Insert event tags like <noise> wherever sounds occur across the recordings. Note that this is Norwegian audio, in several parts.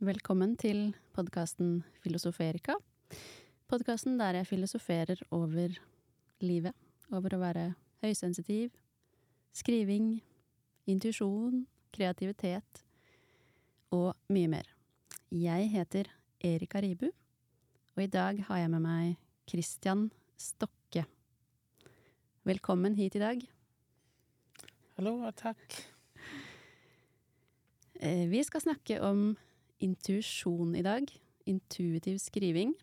Velkommen til podkasten Filosoferika. Podkasten der jeg filosoferer over livet. Over å være høysensitiv, skriving, intuisjon, kreativitet og mye mer. Jeg heter Erika Ribu, og i dag har jeg med meg Christian Stokke. Velkommen hit i dag. Hallo og takk. Eh, vi skal snakke om intuisjon i dag. Intuitiv skriving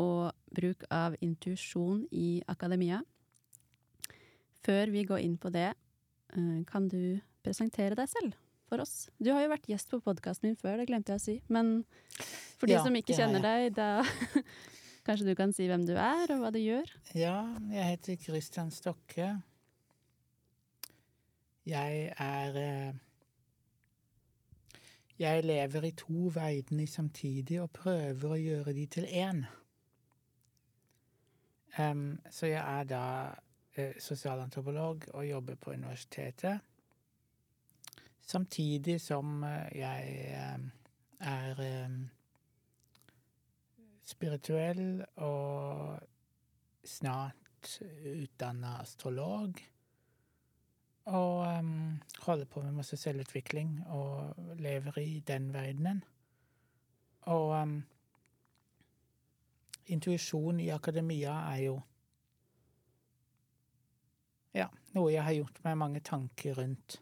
og bruk av intuisjon i akademia. Før vi går inn på det, eh, kan du presentere deg selv for oss? Du har jo vært gjest på podkasten min før, det glemte jeg å si. Men for de Ja, som ikke kjenner ja, kjenner deg, da <laughs> kanskje du kan si hvem du er, og hva du gjør? Ja, jeg heter Christian Stokke. Jeg er eh, Jeg lever i to verdener samtidig og prøver å gjøre de til én. Um, så jeg er da uh, sosialantropolog og jobber på universitetet. Samtidig som uh, jeg uh, er spirituell og snart utdanna astrolog. Og um, holder på med masse selvutvikling og lever i den verdenen. Og um, intuisjon i akademia er jo ja, noe jeg har gjort meg mange tanker rundt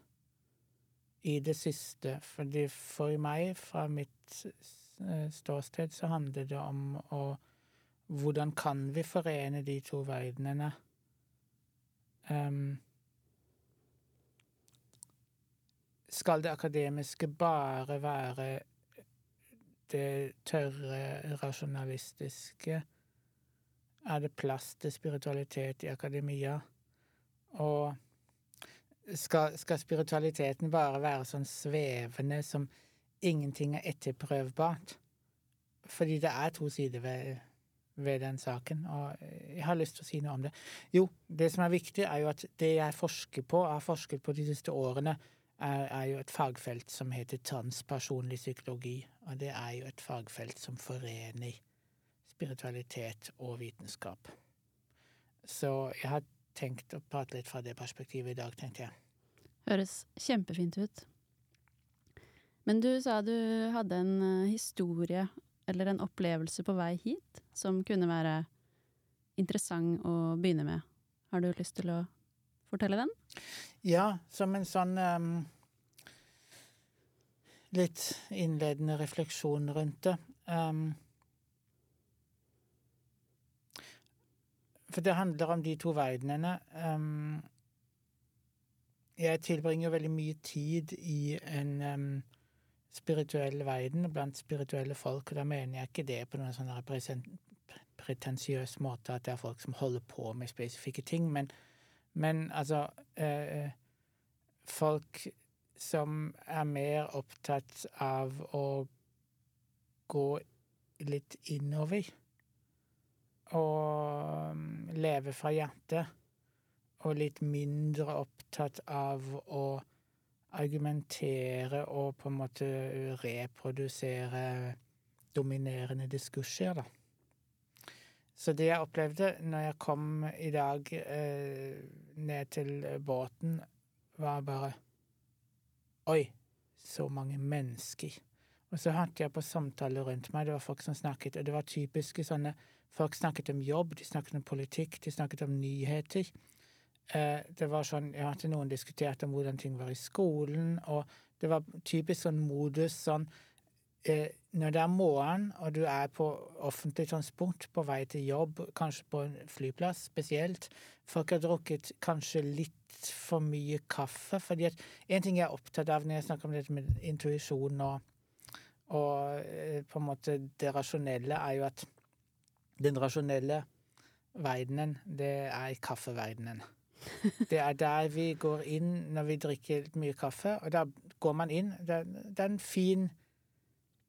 i det siste. Fordi for meg, fra mitt ståsted, så handler det om å Hvordan kan vi forene de to verdenene? Em, skal det akademiske bare være det tørre, rasjonalistiske? Er det plass til spiritualitet i akademia? Og skal, skal spiritualiteten bare være sånn svevende som ingenting er etterprøvbart? Fordi det er to sider ved, ved den saken, og jeg har lyst til å si noe om det. Jo, det som er viktig, er jo at det jeg forsker på, og har forsket på de siste årene, er, er jo et fagfelt som heter transpersonlig psykologi, og det er jo et fagfelt som forener spiritualitet og vitenskap. Så jeg har tenkt å prate litt fra det perspektivet i dag, tenkte jeg. Høres kjempefint ut. Men du sa du hadde en eh, historie eller en opplevelse på vei hit som kunne være interessant å begynne med. Har du lyst til å fortelle den? Ja, som en sånn em, litt innledende refleksjon rundt det. Um, for det handler om de to verdenene. Um, jeg tilbringer veldig mye tid i en um, spirituell verden blant spirituelle folk, og da mener jeg ikke det på noen sånn pretensiøs måte at det er folk som holder på med spesifikke ting, men, men altså eh, Folk som er mer opptatt av å gå litt innover og mm, leve fra hjertet, og litt mindre opptatt av å argumentere og på en måte reprodusere dominerende diskurser, da. Så det jeg opplevde når jeg kom i dag eh, ned til båten, var bare Oi, så mange mennesker. Og så hørte jeg på samtaler rundt meg, det var folk som snakket, og det var typiske sånne Folk snakket om jobb, de snakket om politikk, de snakket om nyheter. Eh, det var sånn, Jeg hørte noen diskuterte om hvordan ting var i skolen, og det var typisk sånn modus sånn Når det er morgen, og du er på offentlig transport på vei til jobb, kanskje på en flyplass spesielt, folk har drukket kanskje litt for mye kaffe, fordi at en ting jeg er opptatt av når jeg snakker om dette med intuisjon og, og eh, på en måte det rasjonelle, er jo at den rasjonelle verdenen, det er kaffeverdenen. <laughs> Det er der vi går inn når vi drikker mye kaffe, og da går man inn. Det er en fin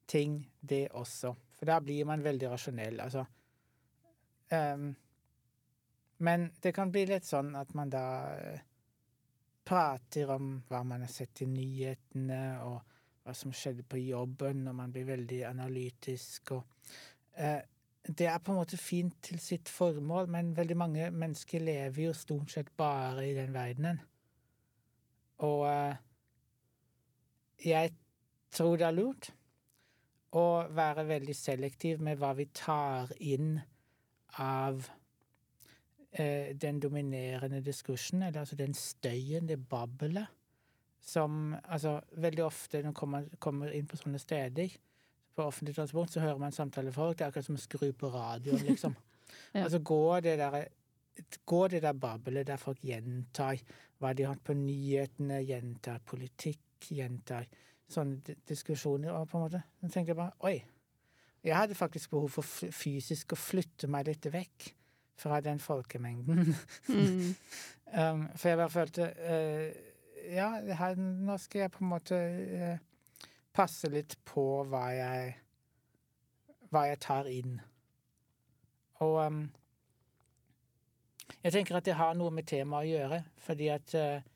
ting, det også. For da blir man veldig rasjonell. Altså Um, Men det kan bli litt sånn at man da eh, prater om hva man har sett i nyhetene, og hva som skjedde på jobben, og man blir veldig analytisk og uh, Det er på en måte fint til sitt formål, men veldig mange mennesker lever jo stort sett bare i den verdenen. Og uh, jeg tror det er lurt å være veldig selektiv med hva vi tar inn av eh, den dominerende diskursen, eller altså den støyen, det babbelet, som altså veldig ofte når man kommer, kommer inn på sånne steder, på offentlig transport, så hører man samtalefolk. Det er akkurat som å skru på radioen, liksom. <laughs> Ja. Altså går det der Går det der babbelet der folk gjentar hva de har hatt på nyhetene, gjentar politikk, gjentar sånne diskusjoner, på en måte Så tenkte jeg bare Oi. Jeg hadde faktisk behov for fysisk å flytte meg litt vekk fra den folkemengden. Mm. <laughs> Um, for jeg bare følte uh, Ja, her, nå skal jeg på en måte uh, passe litt på hva jeg Hva jeg tar inn. Og um, jeg tenker at det har noe med temaet å gjøre, fordi at uh,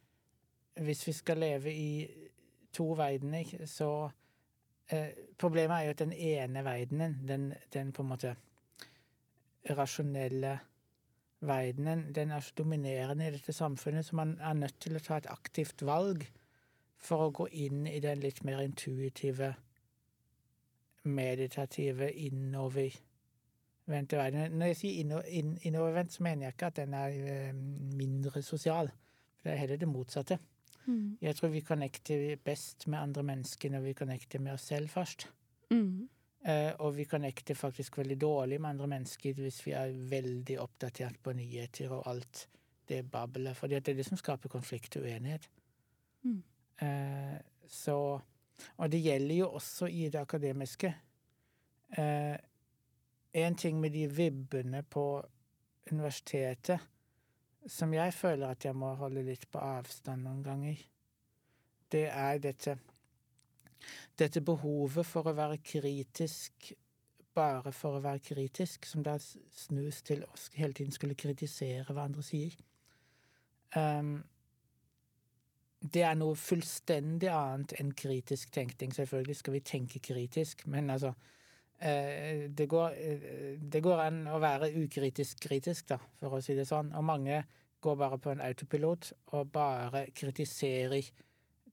hvis vi skal leve i to verdener, så eh, Problemet er jo at den ene verdenen, den, den på en måte rasjonelle verdenen, den er så dominerende i dette samfunnet, så man er nødt til å ta et aktivt valg for å gå inn i den litt mer intuitive, meditative, innovervendte verdenen. Når jeg sier inno, inn, innovervendt, så mener jeg ikke at den er eh, mindre sosial. For det er heller det motsatte. Mm. Jeg tror vi connecter best med andre mennesker når vi connecter med oss selv først. Mm. Uh, og vi connecter faktisk veldig dårlig med andre mennesker hvis vi er veldig oppdatert på nyheter og alt det babler. For det er det som skaper konflikt og uenighet. Mm. Uh, så Og det gjelder jo også i det akademiske. Én en ting med de vibbene på universitetet som jeg føler at jeg må holde litt på avstand noen ganger, det er dette dette behovet for å være kritisk bare for å være kritisk, som da snus til å hele tiden skulle kritisere hva andre sier. Um, det er noe fullstendig annet enn kritisk tenkning. Selvfølgelig skal vi tenke kritisk, men altså det, går, eh, det går an å være ukritisk kritisk, da, for å si det sånn. Og mange går bare på en autopilot og bare kritiserer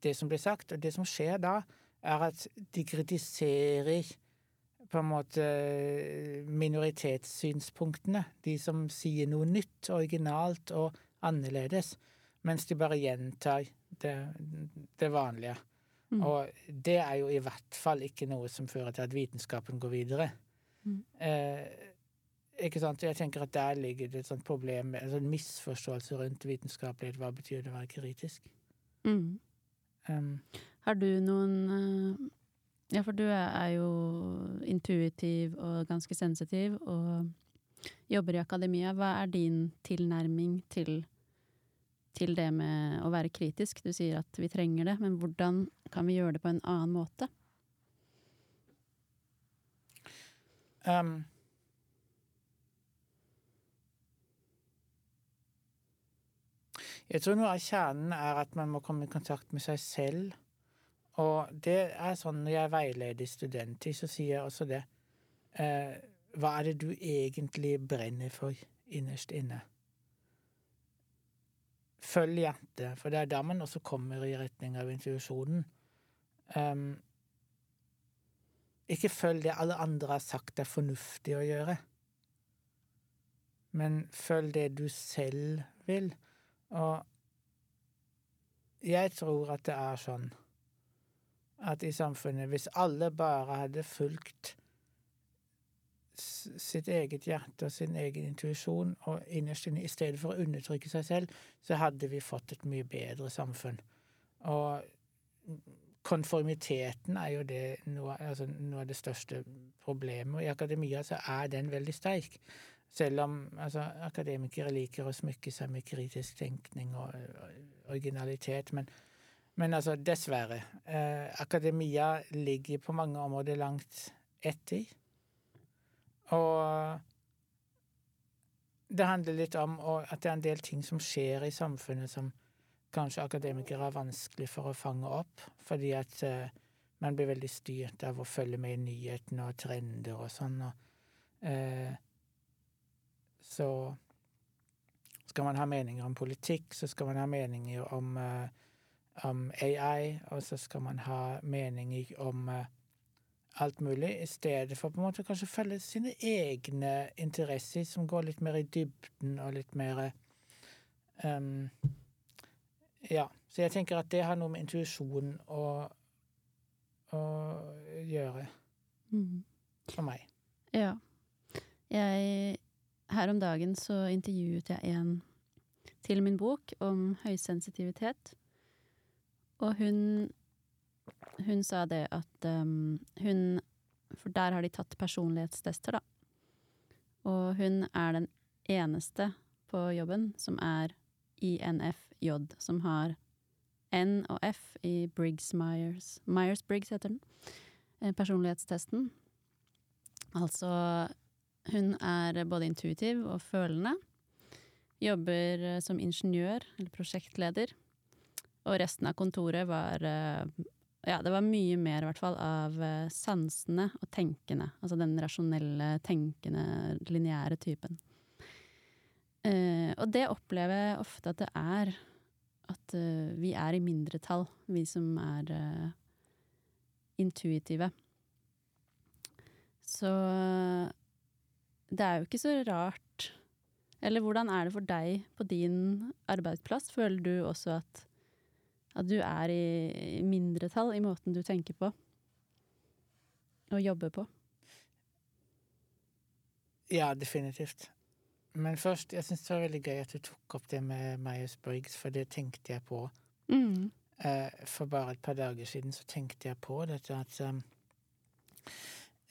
det som blir sagt. Og det som skjer da, er at de kritiserer på en måte minoritetssynspunktene. De som sier noe nytt, originalt og annerledes. Mens de bare gjentar det, det vanlige. Mm. Og det er jo i hvert fall ikke noe som fører til at vitenskapen går videre. Mm. Eh, ikke sant? Jeg tenker at der ligger det et sånt problem, en sånn misforståelse rundt vitenskapelighet. Hva betyr det å være kritisk? Mm. Um, Har du noen eh, Ja, for du er er jo intuitiv og ganske sensitiv, og jobber i akademia. Hva er din tilnærming til, til det med å være kritisk? Du sier at vi trenger det, men hvordan kan vi gjøre det på en annen måte? um, Jeg tror noe av kjernen er at man må komme i kontakt med seg selv. Og det er sånn når jeg veileder studenter, så sier jeg også det. Eh, hva er det du egentlig brenner for innerst inne? Følg hjertet, for det er da man også kommer i retning av intuisjonen. Um, ikke følg det alle andre har sagt er fornuftig å gjøre, men følg det du selv vil. Og jeg tror at det er sånn at i samfunnet, hvis alle bare hadde fulgt sitt eget hjerte og sin egen intuisjon, og innerst inne, i stedet for å undertrykke seg selv, så hadde vi fått et mye bedre samfunn. Og konformiteten er jo det noe, altså noe av det største problemet. Og i akademia så er den veldig sterk. Selv om altså, akademikere liker å smykke seg med kritisk tenkning og, originalitet. Men, men altså, dessverre. Eh, akademia ligger på mange områder langt etter. Og det handler litt om at det er en del ting som skjer i samfunnet som kanskje akademikere har vanskelig for å fange opp, fordi at eh, man blir veldig styrt av å følge med i nyhetene og trender og sånn. Og, eh, så skal man ha meninger om politikk, så skal man ha meninger om, eh, om AI, og så skal man ha meninger om eh, alt mulig, i stedet for på en måte kanskje følge sine egne interesser, som går litt mer i dybden og litt mer um, Ja. Så jeg tenker at det har noe med intuisjon å, å gjøre. Mm. For meg. Ja. Jeg Her om dagen så intervjuet jeg en til min bok om høysensitivitet. Og hun hun sa det at um, hun For der har de tatt personlighetstester, da. Og hun er den eneste på jobben som er INFJ, som har N og F i Briggs-Myers. Myers-Briggs heter den. Eh, personlighetstesten. Altså Hun er både intuitiv og følende. Jobber eh, som ingeniør, eller prosjektleder. Og resten av kontoret var eh, ja, det var mye mer, i hvert fall, av eh, sansene og tenkende. Altså den rasjonelle, tenkende, lineære typen. Eh, og det opplever jeg ofte at det er. At eh, vi er i mindretall, vi som er eh, intuitive. Så det er jo ikke så rart. Eller hvordan er det for deg på din arbeidsplass? Føler du også at at du er i mindretall i måten du tenker på og jobber på. Ja, definitivt. Men først, jeg syns det var veldig gøy at du tok opp det med Myers-Briggs, for det tenkte jeg på. Mm. Eh, for bare et par dager siden så tenkte jeg på dette at um,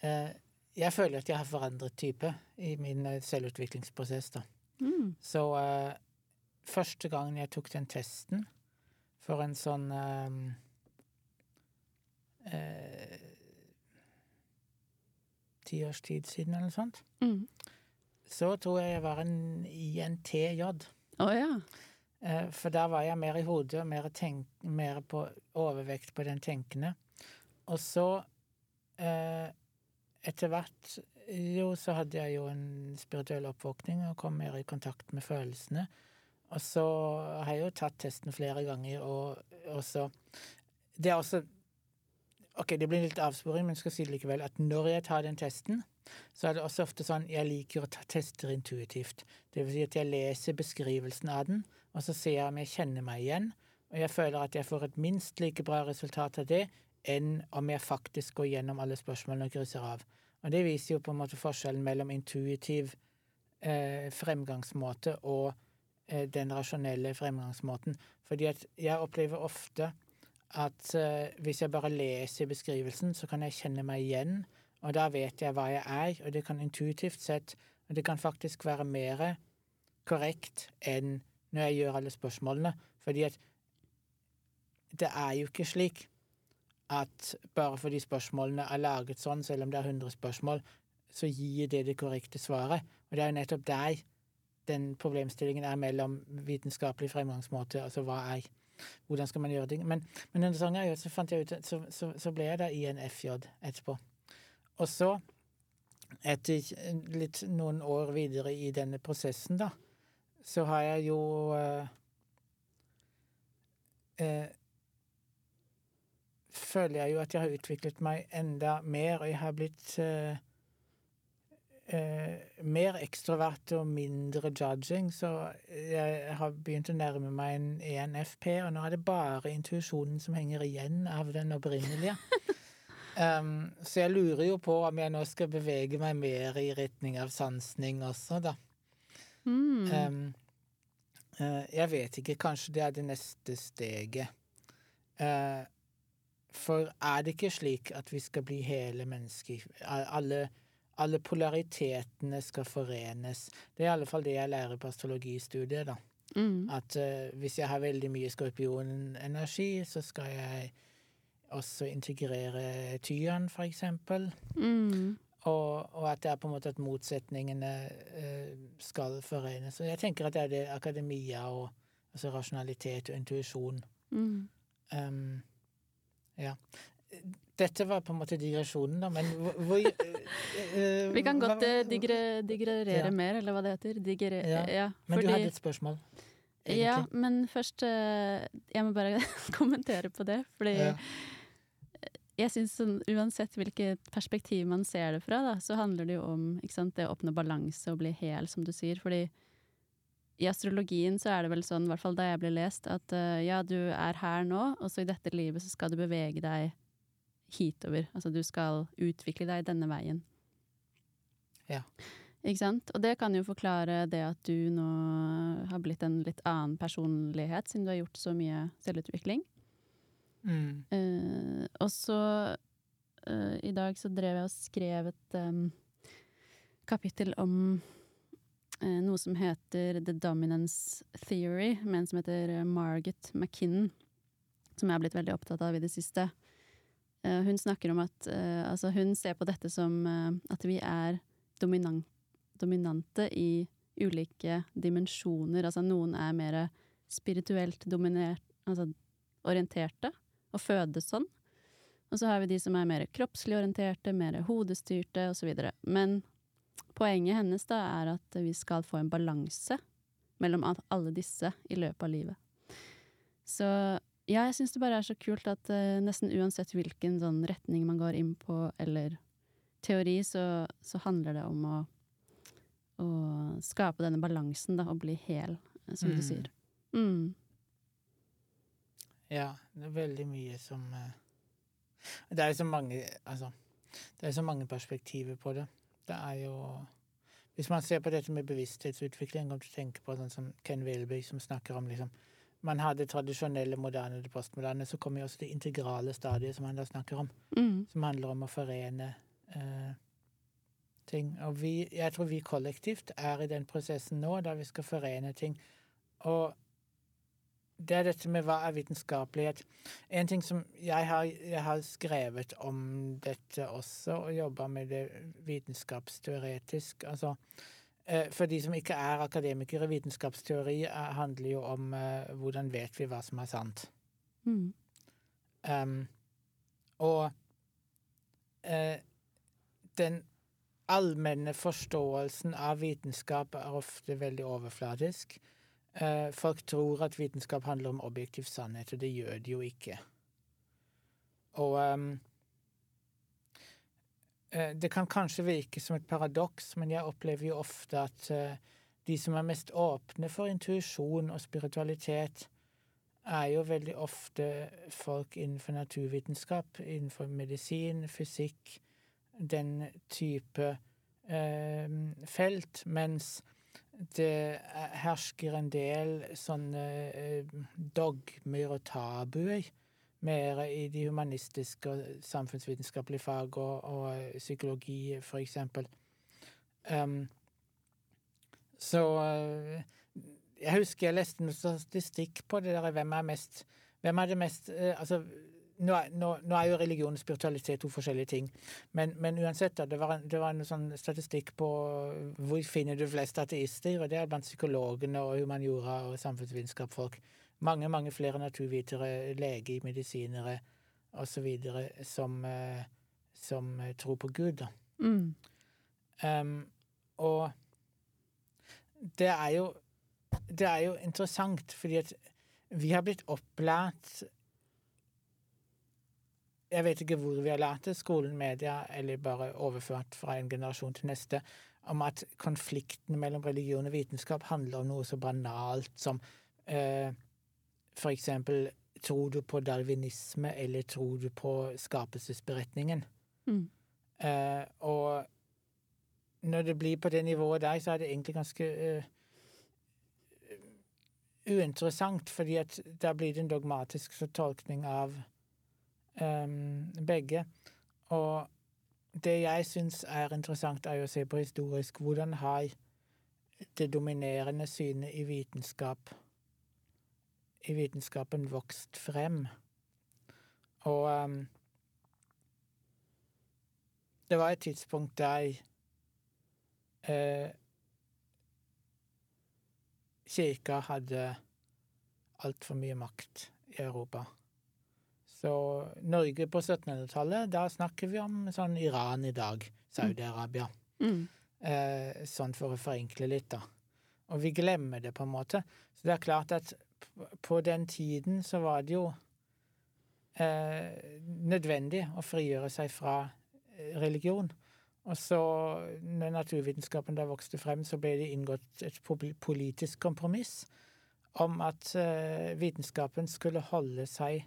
eh, Jeg føler at jeg har forandret type i min eh, selvutviklingsprosess, da. Mm. Så eh, første gangen jeg tok den testen, for en sånn um, eh, Ti års tid siden, eller noe sånt. Mm. Så tror jeg jeg var en INTJ. Å ja. Eh, for der var jeg mer i hodet, og mer, tenk, mer på overvekt på den tenkende. Og så, eh, etter hvert, jo, så hadde jeg jo en spirituell oppvåkning og kom mer i kontakt med følelsene. Og så har jeg jo tatt testen flere ganger, og så Det er også Ok, det blir litt avsporing, men jeg skal si det likevel, at når jeg tar den testen, så er det også ofte sånn jeg liker å ta tester intuitivt. Det vil si at jeg leser beskrivelsen av den, og så ser jeg om jeg kjenner meg igjen. Og jeg føler at jeg får et minst like bra resultat av det enn om jeg faktisk går gjennom alle spørsmålene og krysser av. Og det viser jo på en måte forskjellen mellom intuitiv eh, fremgangsmåte og den rasjonelle fremgangsmåten. Fordi at jeg opplever ofte at uh, hvis jeg bare leser beskrivelsen, så kan jeg kjenne meg igjen, og da vet jeg hva jeg er, og det kan intuitivt sett Og det kan faktisk være mer korrekt enn når jeg gjør alle spørsmålene, fordi at det er jo ikke slik at bare fordi spørsmålene er laget sånn, selv om det er 100 spørsmål, så gir det det korrekte svaret. Og det er jo nettopp der den problemstillingen er mellom vitenskapelig fremgangsmåte, altså hva er hvordan skal man gjøre ting. Men, men den sangen er så fant jeg ut så, så, så ble jeg da i en FJ etterpå. Og så, etter litt noen år videre i denne prosessen, da, så har jeg jo eh, eh, Føler jeg jo at jeg har utviklet meg enda mer, og jeg har blitt eh, eh, mer ekstrovert og mindre judging, så jeg har begynt å nærme meg en ENFP, og nå er det bare intuisjonen som henger igjen av den opprinnelige. <laughs> um, så jeg lurer jo på om jeg nå skal bevege meg mer i retning av sansning også, da. Mm. Um, uh, jeg vet ikke, kanskje det er det neste steget. Uh, for er det ikke slik at vi skal bli hele mennesker? Alle alle polaritetene skal forenes. Det er i alle fall det jeg lærer på astrologistudiet, da. Mm. At uh, hvis jeg har veldig mye skorpionenergi, så skal jeg også integrere tyren, for eksempel. Mm. Og, og, at det er på en måte at motsetningene uh, skal forenes. Og jeg tenker at det er det akademia og altså rasjonalitet og intuisjon. Mm. Um, ja. Dette var på en måte digresjonen, da, men hvor, uh, <laughs> Vi kan godt hva- uh, digre, digrerere Ja. mer, eller hva det heter. Digre, Ja, ja, Men fordi, du hadde et spørsmål, egentlig. Ja, men først uh, Jeg må bare <laughs> kommentere på det, fordi Ja. jeg syns sånn, uansett hvilket perspektiv man ser det fra, da, så handler det jo om ikke sant, det å oppnå balanse og bli hel, som du sier. Fordi i astrologien så er det vel sånn, i hvert fall da jeg ble lest, at uh, ja, du er her nå, og så i dette livet så skal du bevege deg hitover. Altså du skal utvikle deg denne veien. Ja. Ikke sant? Og det kan jo forklare det at du nå har blitt en litt annen personlighet, siden du har gjort så mye selvutvikling. Mm. Uh, og så uh, i dag så drev jeg og skrev et um, kapittel om uh, noe som heter The Dominance Theory, med en som heter Margaret McKinnon, som jeg har blitt veldig opptatt av i det siste. Eh, hun snakker om at eh, altså hun ser på dette som eh, at vi er dominant, dominante i ulike dimensjoner. Altså noen er mer spirituelt dominert, altså orienterte, og fødes sånn. Og så har vi de som er mer kroppslig orienterte, mer hodestyrte osv. Men poenget hennes da er at vi skal få en balanse mellom alle disse i løpet av livet. Så ja, jeg syns det bare er så kult at uh, nesten uansett hvilken sånn retning man går inn på, eller teori, så, så handler det om å, å skape denne balansen, da, og bli hel, som som du Mm. sier. Mm. Ja, det er veldig mye som uh, Det er jo så mange Altså, det er så mange perspektiver på det. Det er jo Hvis man ser på dette med bevissthetsutvikling, kan du tenke på sånn som Ken Wilby, som snakker om liksom Man har det tradisjonelle, moderne, det postmoderne, så kommer jo også det integrale stadiet, som han da snakker om, Mm. som handler om å forene eh, ting. Og vi, jeg tror vi kollektivt er i den prosessen nå, der vi skal forene ting. Og det er dette med hva er vitenskapelighet. En ting som jeg har, jeg har skrevet om dette også, og jobba med det vitenskapsteoretisk. Altså, for de som ikke er akademikere, vitenskapsteori eh, handler jo om eh, hvordan vet vi hva som er sant. Mm. Um, og uh, den allmenne forståelsen av vitenskap er ofte veldig overfladisk. Uh, folk tror at vitenskap handler om objektiv sannhet, og det gjør det jo ikke. Og um, eh, det kan kanskje virke som et paradoks, men jeg opplever jo ofte at eh, de som er mest åpne for intuisjon og spiritualitet, er jo veldig ofte folk innenfor naturvitenskap, innenfor medisin, fysikk, den type eh, felt, mens det er- hersker en del sånne eh, dogmer og tabuer mer i de humanistiske og samfunnsvitenskapelige fag og, og psykologi, for eksempel. Um, så eh, jeg husker jeg leste noe statistikk på det der hvem er mest Hvem er det mest eh, Altså, nå er, nå, nå er jo religion og spiritualitet to forskjellige ting, men, men uansett, da, det var, en, det var en sånn statistikk på hvor finner du flest ateister, og det er blant psykologene og humaniora og samfunnsvitenskapsfolk. Mange, mange flere naturvitere, leger, medisinere osv. som, eh, som eh, tror på Gud, da. Mm. Um, og det er jo Det er jo interessant, fordi at vi har blitt opplært Jeg vet ikke hvor vi har lært det, skolen, media, eller bare overført fra en generasjon til neste, om at konflikten mellom religion og vitenskap handler om noe så banalt som eh, for eksempel Tror du på darwinisme, eller tror du på skapelsesberetningen? Mm. Uh, og når det blir på det nivået der, så er det egentlig ganske uh, uinteressant, fordi at da blir det en dogmatisk fortolkning av um, begge. Og det jeg syns er interessant, er å se på historisk hvordan har det dominerende synet i vitenskap i vitenskapen vokst frem. Og um, det var et tidspunkt der eh, kirka hadde altfor mye makt i Europa. Så Norge på 1700-tallet, da snakker vi om sånn Iran i dag. Saudi-Arabia. Mm. Eh, sånn for å forenkle litt, da. Og vi glemmer det, på en måte. Så det er klart at på den tiden så var det jo eh, nødvendig å frigjøre seg fra eh, religion. Og så, når naturvitenskapen da vokste frem, så ble det inngått et politisk kompromiss om at eh, vitenskapen skulle holde seg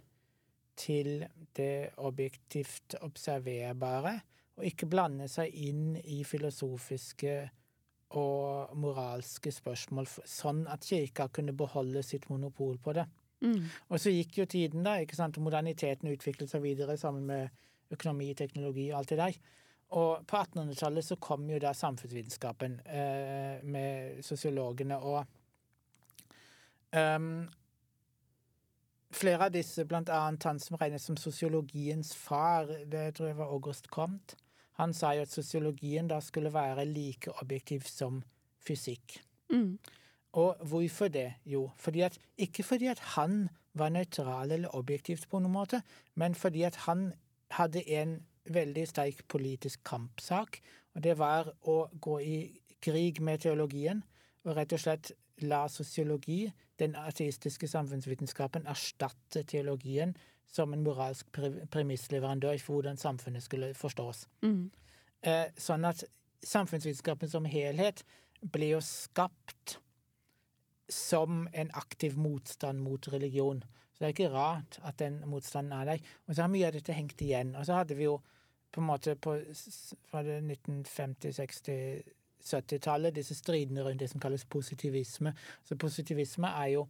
til det objektivt observerbare, og ikke blande seg inn i filosofiske og moralske spørsmål, sånn at kirka kunne beholde sitt monopol på det. Mm. Og så gikk jo tiden, da, ikke sant, moderniteten utviklet seg videre sammen med økonomi, teknologi og alt det der. Og på 1800-tallet så kom jo da samfunnsvitenskapen eh, med sosiologene og um, Flere av disse, blant annet han som regnes som sosiologiens far, det tror jeg var August Comte, han sa jo at sosiologien da skulle være like objektiv som fysikk. Mm. Og hvorfor det? Jo, fordi at, ikke fordi at han var nøytral eller objektivt på noen måte, men fordi at han hadde en veldig sterk politisk kampsak, og det var å gå i krig med teologien og rett og slett la sosiologi, den ateistiske samfunnsvitenskapen, erstatte teologien som en moralsk premissleverandør for hvordan samfunnet skulle forstås. Mm. Eh, sånn at samfunnsvitenskapen som helhet ble jo skapt som en aktiv motstand mot religion. Så det er ikke rart at den motstanden er der. Og så har mye av dette hengt igjen. Og så hadde vi jo på en måte på det 1950-, 60-, 70-tallet disse stridene rundt det som kalles positivisme. Så positivisme er jo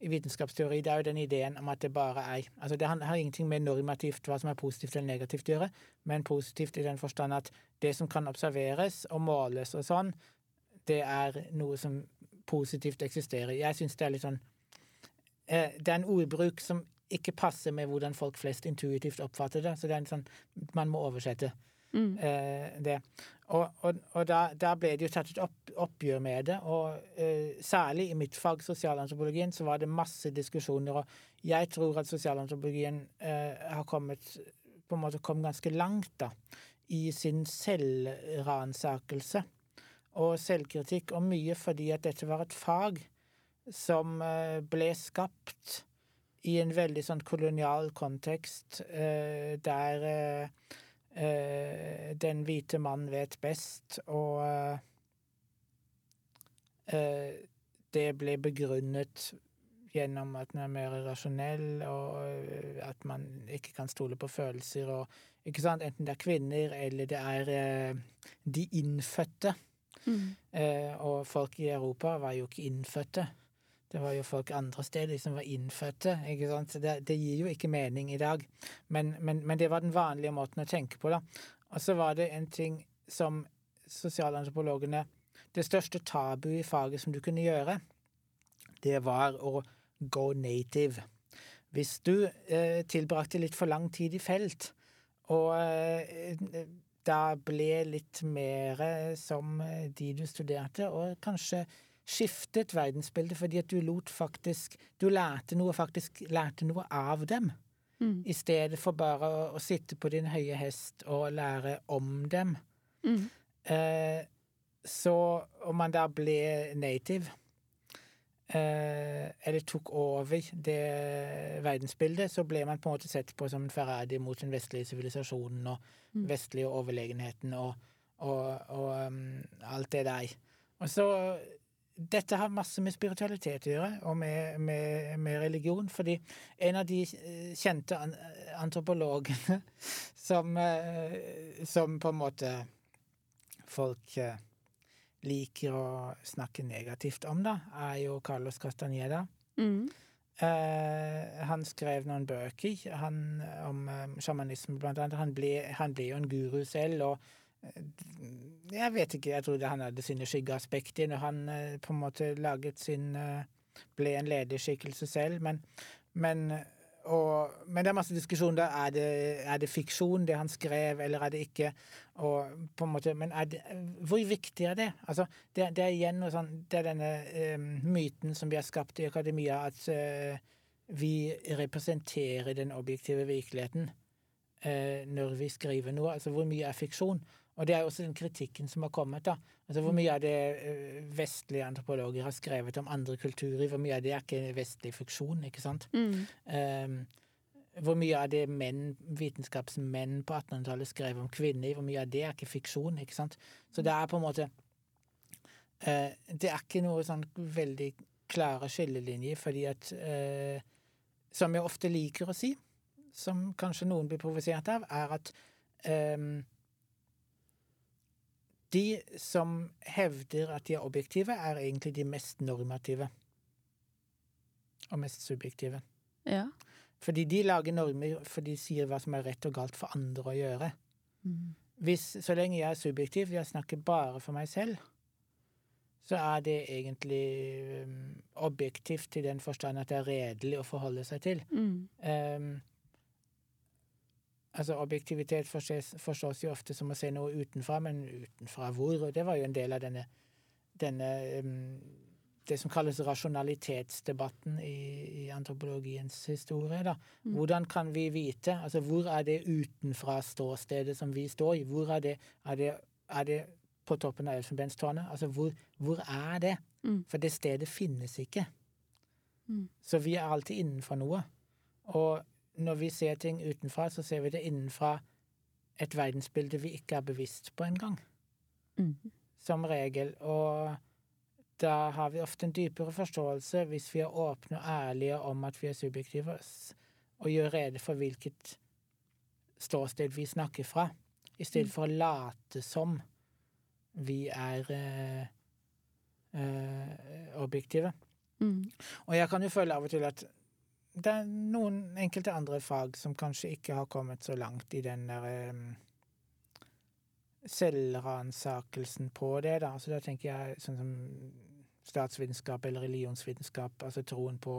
i vitenskapsteori det er jo den ideen om at det bare er altså Det har ingenting med normativt hva som er positivt eller negativt å gjøre, men positivt i den forstand at det som kan observeres og måles og sånn, det er noe som positivt eksisterer. Jeg syns det er litt sånn eh, Det er en ordbruk som ikke passer med hvordan folk flest intuitivt oppfatter det, så det er en sånn Man må oversette Mm. eh, det. Og, og, og da, da ble det jo tatt et opp, oppgjør med det, og eh, særlig i mitt fag, sosialantropologien, så var det masse diskusjoner, og jeg tror at sosialantropologien eh, har kommet på en måte kom ganske langt da, i sin selvransakelse og selvkritikk, og mye fordi at dette var et fag som eh, ble skapt i en veldig sånn kolonial kontekst, eh, der eh, den hvite mann vet best, og eh, eh, det ble begrunnet gjennom at man er mer rasjonell, og eh, at man ikke kan stole på følelser, og ikke sant, enten det er kvinner eller det er eh, de innfødte. Mm. Eh, og folk i Europa var jo ikke innfødte. Det var jo folk andre steder som var innfødte. ikke sant? Det, det gir jo ikke mening i dag. Men, men, men det var den vanlige måten å tenke på, da. Og så var det en ting som sosialantropologene Det største tabu i faget som du kunne gjøre, det var å go native. Hvis du eh, tilbrakte litt for lang tid i felt, og eh, da ble litt mer som eh, de du studerte, og kanskje skiftet verdensbildet fordi at du lot faktisk Du lærte noe, faktisk lærte noe av dem. Mm. I stedet for bare å, å sitte på din høye hest og lære om dem. Mm. Eh, så om man da ble native, eh, eller tok over det verdensbildet, så ble man på en måte sett på som en forræder mot den vestlige sivilisasjonen og Mm. vestlige overlegenheten og, og, og um, alt det der. Og så dette har masse med spiritualitet å gjøre, og med, med, med religion. Fordi en av de eh, kjente antropologene <laughs> som, eh, som på en måte folk eh, liker å snakke negativt om, da, er jo Carlos Castaneda. Mm. Uh, han skrev noen bøker han, om eh, sjamanisme, blant annet. Han ble, han ble jo en guru selv, og jeg vet ikke, jeg trodde han hadde sine skyggeaspekter når han eh, på en måte laget sin eh, Ble en lederskikkelse selv, men, men og, men det er masse diskusjon der. Er det, er det fiksjon, det han skrev, eller er det ikke? Og på en måte, men det, hvor viktig er det? Altså, det, det er igjen noe sånn Det er denne um, myten som vi har skapt i akademia, at uh, vi representerer den objektive virkeligheten eh, når vi skriver noe. Altså hvor mye er fiksjon? Og det er også den kritikken som har kommet. da. Altså Hvor mye av det eh, vestlige antropologer har skrevet om andre kulturer, hvor mye av det er ikke vestlig fiksjon, ikke sant? Mm. Um, hvor mye av det menn, vitenskapsmenn på 1800-tallet skrev om kvinner, hvor mye av det er ikke fiksjon, ikke sant? Så det er på en måte uh, Det er ikke noe sånn veldig klare skillelinjer, fordi at uh, Som jeg ofte liker å si, som kanskje noen blir provosert av, er at eh, de som hevder at de er objektive, er egentlig de mest normative. Og mest subjektive. Ja. Fordi de lager normer for de sier hva som er rett og galt for andre å gjøre. Mm. Hvis, så lenge jeg er subjektiv, jeg snakker bare for meg selv, så er det egentlig um, objektivt i den forstand at det er redelig å forholde seg til. Mm. Um, altså Objektivitet forstås, forstås, jo ofte som å se noe utenfra, men utenfra hvor? Og det var jo en del av denne, denne det som kalles rasjonalitetsdebatten i, i antropologiens historie. da. Mm. Hvordan kan vi vite? Altså, Hvor er det utenfra-ståstedet som vi står i? Hvor er det, er det, er det på toppen av Elfenbenstårnet? Altså, hvor, hvor er det? Mm. For det stedet finnes ikke. Mm. Så vi er alltid innenfor noe. Og når vi ser ting utenfra, så ser vi det innenfra et verdensbilde vi ikke er bevisst på engang. Mm. Som regel. Og da har vi ofte en dypere forståelse hvis vi er åpne og ærlige om at vi er subjektive, og gjør rede for hvilket ståsted vi snakker fra, i stedet Mm. for å late som vi er eh, eh, objektive. Mm. Og jeg kan jo føle av og til at det er noen enkelte andre fag som kanskje ikke har kommet så langt i den der um, selvransakelsen på det, da. Så da tenker jeg sånn som statsvitenskap eller religionsvitenskap, altså troen på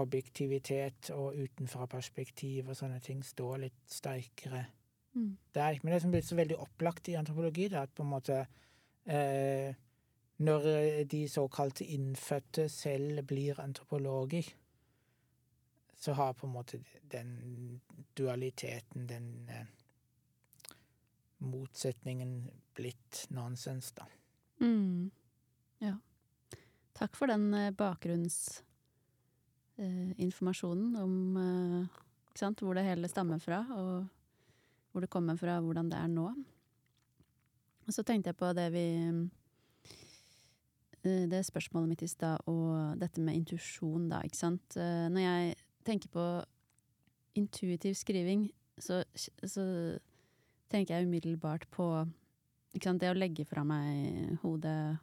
objektivitet og utenfra-perspektiv og sånne ting står litt sterkere Mm. der. Men det som blitt så veldig opplagt i antropologi, da, at på en måte eh, Når de såkalte innfødte selv blir antropologer, så har på en måte den dualiteten, den eh, motsetningen, blitt nonsens, da. Mm. Ja. Takk for den eh, bakgrunnsinformasjonen om eh, sant, hvor det hele stammer fra, og hvor det kommer fra, hvordan det er nå. Og så tenkte jeg på det vi eh, Det spørsmålet mitt i stad, og dette med intuisjon, da, ikke sant. Eh, Når jeg tenker på intuitiv skriving, så, så tenker jeg umiddelbart på sant, det å legge fra meg hodet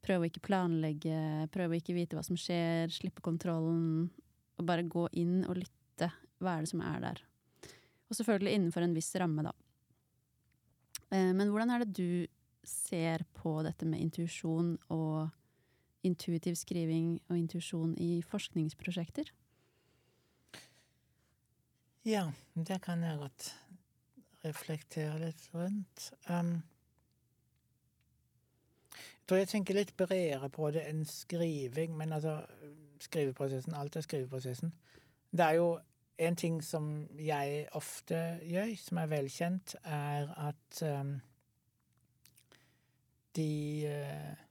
Prøve å ikke planlegge, prøve å ikke vite hva som skjer, slippe kontrollen. Og bare gå inn og lytte. Hva er det som er der? Og selvfølgelig innenfor en viss ramme, da. Eh, Men hvordan er det du ser på dette med intuisjon og intuitiv skriving og intuisjon i forskningsprosjekter? Ja, det kan jeg godt reflektere litt rundt. Um, jeg tror jeg tenker litt bredere på det enn skriving, men altså skriveprosessen, alt er skriveprosessen. Det er jo en ting som jeg ofte gjør, som er velkjent, er at um, de uh,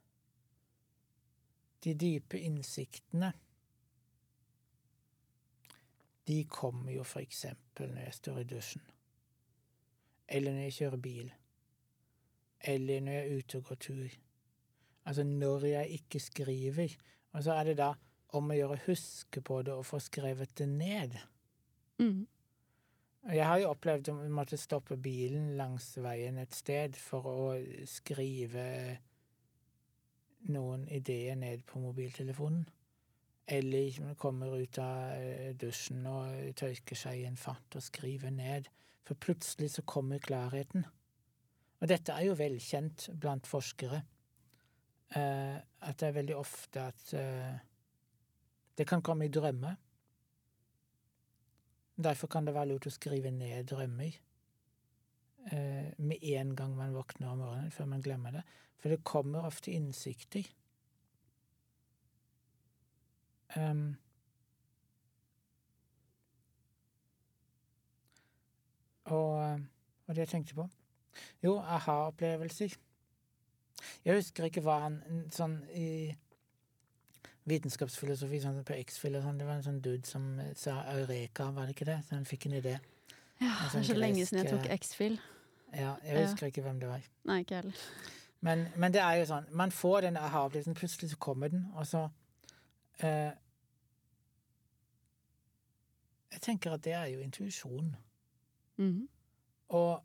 De dype innsiktene de kommer jo for eksempel når jeg står i dusjen. Eller når jeg kjører bil. Eller når jeg er ute og går tur. Altså når jeg ikke skriver. Og så er det da om å gjøre å huske på det og få skrevet det ned. Mm. Jeg har jo opplevd å måtte stoppe bilen langs veien et sted for å skrive noen ideer ned på mobiltelefonen. Eller kommer ut av eh, dusjen og tørker seg i en fart og skriver ned. For plutselig så kommer klarheten. Og dette er jo velkjent blant forskere. Eh, at det er veldig ofte at eh, det kan komme i drømmer. Derfor kan det være lurt å skrive ned drømmer eh, med en gang man våkner om morgenen, før man glemmer det. For det kommer ofte innsikter um, og, eh, og det jeg tenkte på Jo, aha-opplevelser. Jeg husker ikke hva han sånn i vitenskapsfilosofi, sånn på X-Fill og sånn, det var en sånn dude som eh, sa eureka, var det ikke det? Så han fikk en idé. Ja, en sånn det er så lenge siden jeg tok eh, X-Fill. Ja, jeg husker ja. ikke hvem det var. Nei, ikke heller. Men, men, det er jo sånn, man får den aha-opplevelsen, plutselig så kommer den, og så eh, Jeg tenker at det er jo intuisjon. Mhm. Og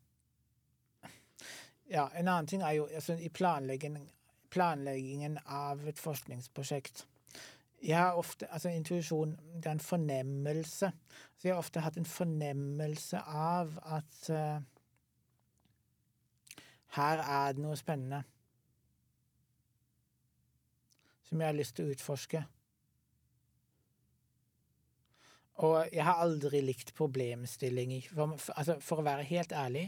ja, en annen ting er jo altså, i planleggingen, planleggingen av et forskningsprosjekt Jeg har ofte Altså, intuisjon, det er en fornemmelse. Så jeg har ofte hatt en fornemmelse av at eh, her er det noe spennende som jeg har lyst til å utforske. Og jeg har aldri likt problemstillinger. For, for, altså, for å være helt ærlig,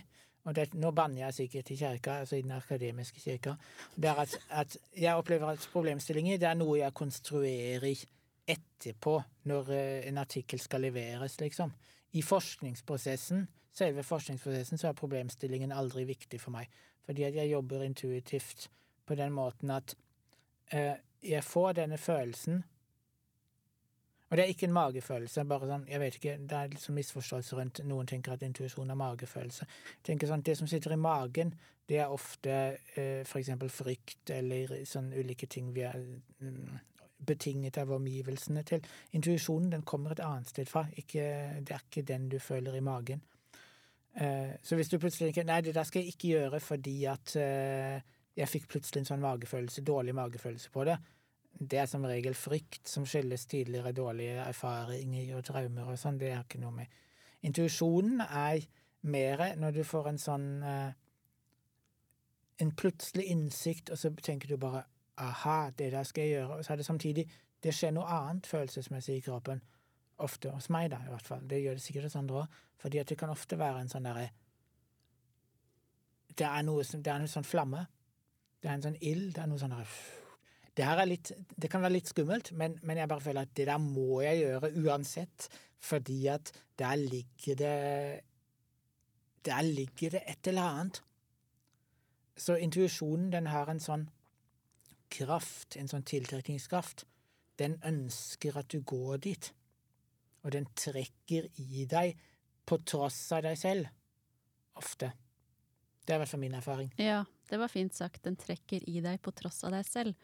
og det, nå banner jeg sikkert i kirka, altså i den akademiske kirka, det er at, at jeg opplever at problemstillinger det er noe jeg konstruerer etterpå, når eh, en artikkel skal leveres, liksom. I forskningsprosessen, selve forskningsprosessen, så er problemstillingen aldri viktig for meg. Fordi at jeg jobber intuitivt på den måten at eh, jeg får denne følelsen og det er ikke en magefølelse. bare sånn, jeg vet ikke, Det er liksom misforståelse rundt Noen tenker at intuisjon er magefølelse. Jeg tenker sånn, Det som sitter i magen, det er ofte eh, eksempel frykt eller sånn ulike ting vi er mm, betinget av omgivelsene til. Intuisjonen den kommer et annet sted fra. Ikke, det er ikke den du føler i magen. Eh, så hvis du plutselig tenker nei, det der skal jeg ikke gjøre fordi at eh, jeg fikk plutselig en sånn magefølelse, dårlig magefølelse på det, det er som regel frykt som skyldes tidligere dårlige erfaringer og traumer og sånn. Det har ikke noe med Intuisjonen er mer når du får en sånn eh, En plutselig innsikt, og så tenker du bare aha, det der skal jeg gjøre. Og så er det samtidig Det skjer noe annet følelsesmessig i kroppen. Ofte hos meg, da, i hvert fall. Det gjør det sikkert hos andre òg. Fordi at det kan ofte være en sånn derre Det er noe som Det er en sånn flamme. Det er en sånn ild. Det er noe sånn derre det litt, det kan være litt skummelt, men, men, jeg bare føler at det der må jeg gjøre uansett, fordi at der ligger det Der ligger det et eller annet. Så intuisjonen, den har en sånn kraft, en sånn tiltrekningskraft. Den ønsker at du går dit, og den trekker i deg på tross av deg selv. Ofte. Det er i hvert fall min erfaring. Ja, det var fint sagt. Den trekker i deg på tross av deg selv.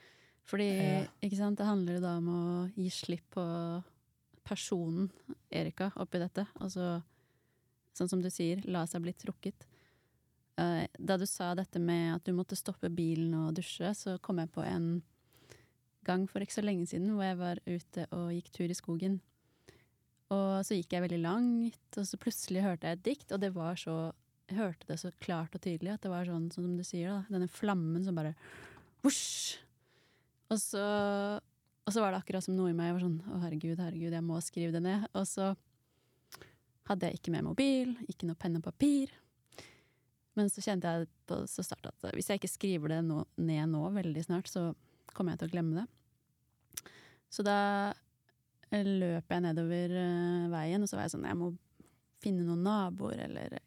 Fordi, ikke sant, det handler jo da om å gi slipp på personen Erika oppi dette. Altså, sånn som du sier, la seg bli trukket. Eh, da du sa dette med at du måtte stoppe bilen og dusje, så kom jeg på en gang for ikke så lenge siden hvor jeg var ute og gikk tur i skogen. Og så gikk jeg veldig langt, og så plutselig hørte jeg et dikt, og det var så Jeg hørte det så klart og tydelig at det var sånn som du sier, da. Denne flammen som bare Vosj! Og så, og så var det akkurat som noe i meg var sånn Å, herregud, herregud, jeg må skrive det ned. Og så hadde jeg ikke med mobil, ikke noe penn og papir. Men så kjente jeg på så snart at hvis jeg ikke skriver det nå, ned nå veldig snart, så kommer jeg til å glemme det. Så da løp jeg nedover eh, veien, og så var jeg sånn Jeg må finne noen naboer, eller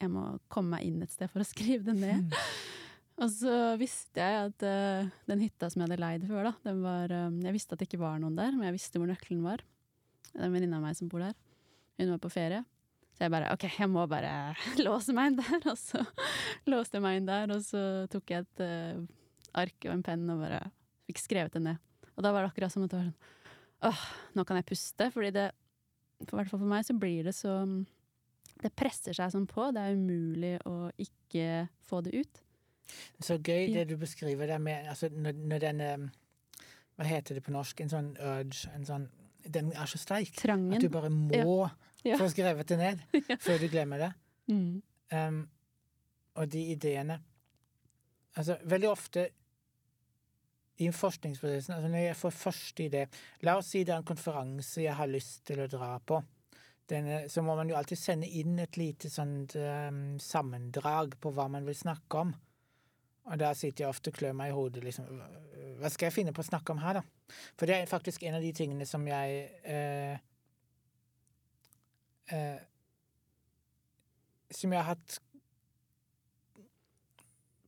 jeg må komme meg inn et sted for å <laughs> skrive det ned. Og så visste jeg at uh, den hytta som jeg hadde leid før, da, den var uh, Jeg visste at det ikke var noen der, men jeg visste hvor nøkkelen var. Det er en venninne av meg som bor der. Hun var på ferie. Så jeg bare OK, jeg må bare <laughs> låse meg inn der. Og så <laughs> låste jeg meg inn der, og så tok jeg et uh, ark og en penn og bare fikk skrevet det ned. Og da var det akkurat som at det var sånn Åh, nå kan jeg puste. Fordi det, for hvert fall for meg, så blir det så Det presser seg sånn på. Det er umulig å ikke få det ut. Så gøy det du beskriver der med altså når, når den eh, Hva heter det på norsk? En sånn urge en sånn, Den er så sterk Trangen. at du bare må Ja. få skrevet det ned <laughs> Ja. før du glemmer det. Mm. Um, og de ideene Altså, veldig ofte i forskningsprosessen altså Når jeg får første idé La oss si det er en konferanse jeg har lyst til å dra på. Denne, så må man jo alltid sende inn et lite sånt um, sammendrag på hva man vil snakke om. Og da sitter jeg ofte og klør meg i hodet. liksom, Hva skal jeg finne på å snakke om her, da? For det er faktisk en av de tingene som jeg eh, eh, som jeg har hatt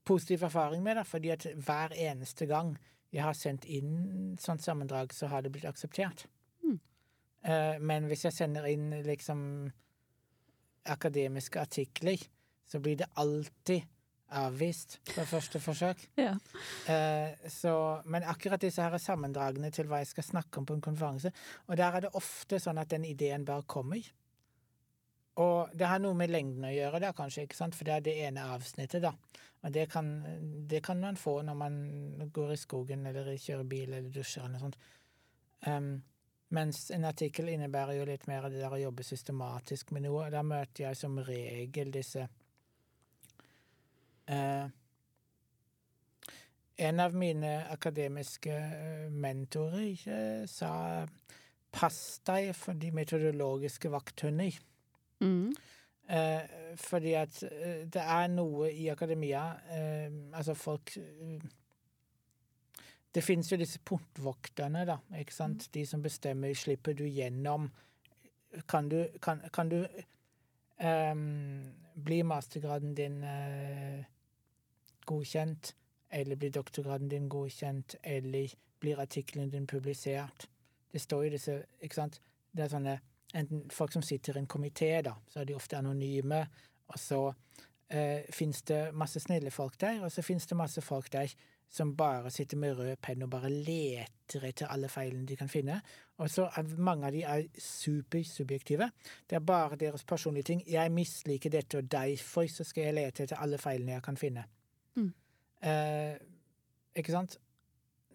positiv erfaring med, da, fordi at hver eneste gang jeg har sendt inn sånt sammendrag, så har det blitt akseptert. Mm. Eh, men hvis jeg sender inn liksom akademiske artikler, så blir det alltid avvist på første forsøk. <laughs> Ja. Eh, så, men akkurat disse her er sammendragene til hva jeg skal snakke om på en konferanse, og der er det ofte sånn at den ideen bare kommer. Og det har noe med lengden å gjøre, da, kanskje, ikke sant? for det er det ene avsnittet, da. Og det kan, det kan man få når man går i skogen eller kjører bil eller dusjer eller noe sånt. Um, mens en artikkel innebærer jo litt mer av det der å jobbe systematisk med noe. Da møter jeg som regel disse En av mine akademiske eh, mentorer sa 'pass deg for de metodologiske vakthunder'. Mm. Eh, fordi at eh, det er noe i akademia eh, Altså, folk eh, Det finnes jo disse portvokterne, da, ikke sant? De som bestemmer slipper du gjennom. Kan du, kan, kan du ehm, Bli mastergraden din eh, godkjent, eller blir doktorgraden din godkjent, eller blir artikkelen din publisert? Det står jo disse Ikke sant? Det er sånne enten folk som sitter i en komité, da, så er de ofte anonyme, og så eh, fins det masse snille folk der, og så fins det masse folk der som bare sitter med rød penn og bare leter etter alle feilene de kan finne. Og så er mange av de er supersubjektive. Det er bare deres personlige ting. 'Jeg misliker dette, og derfor så skal jeg lete etter alle feilene jeg kan finne'. Mm. Eh, ikke sant?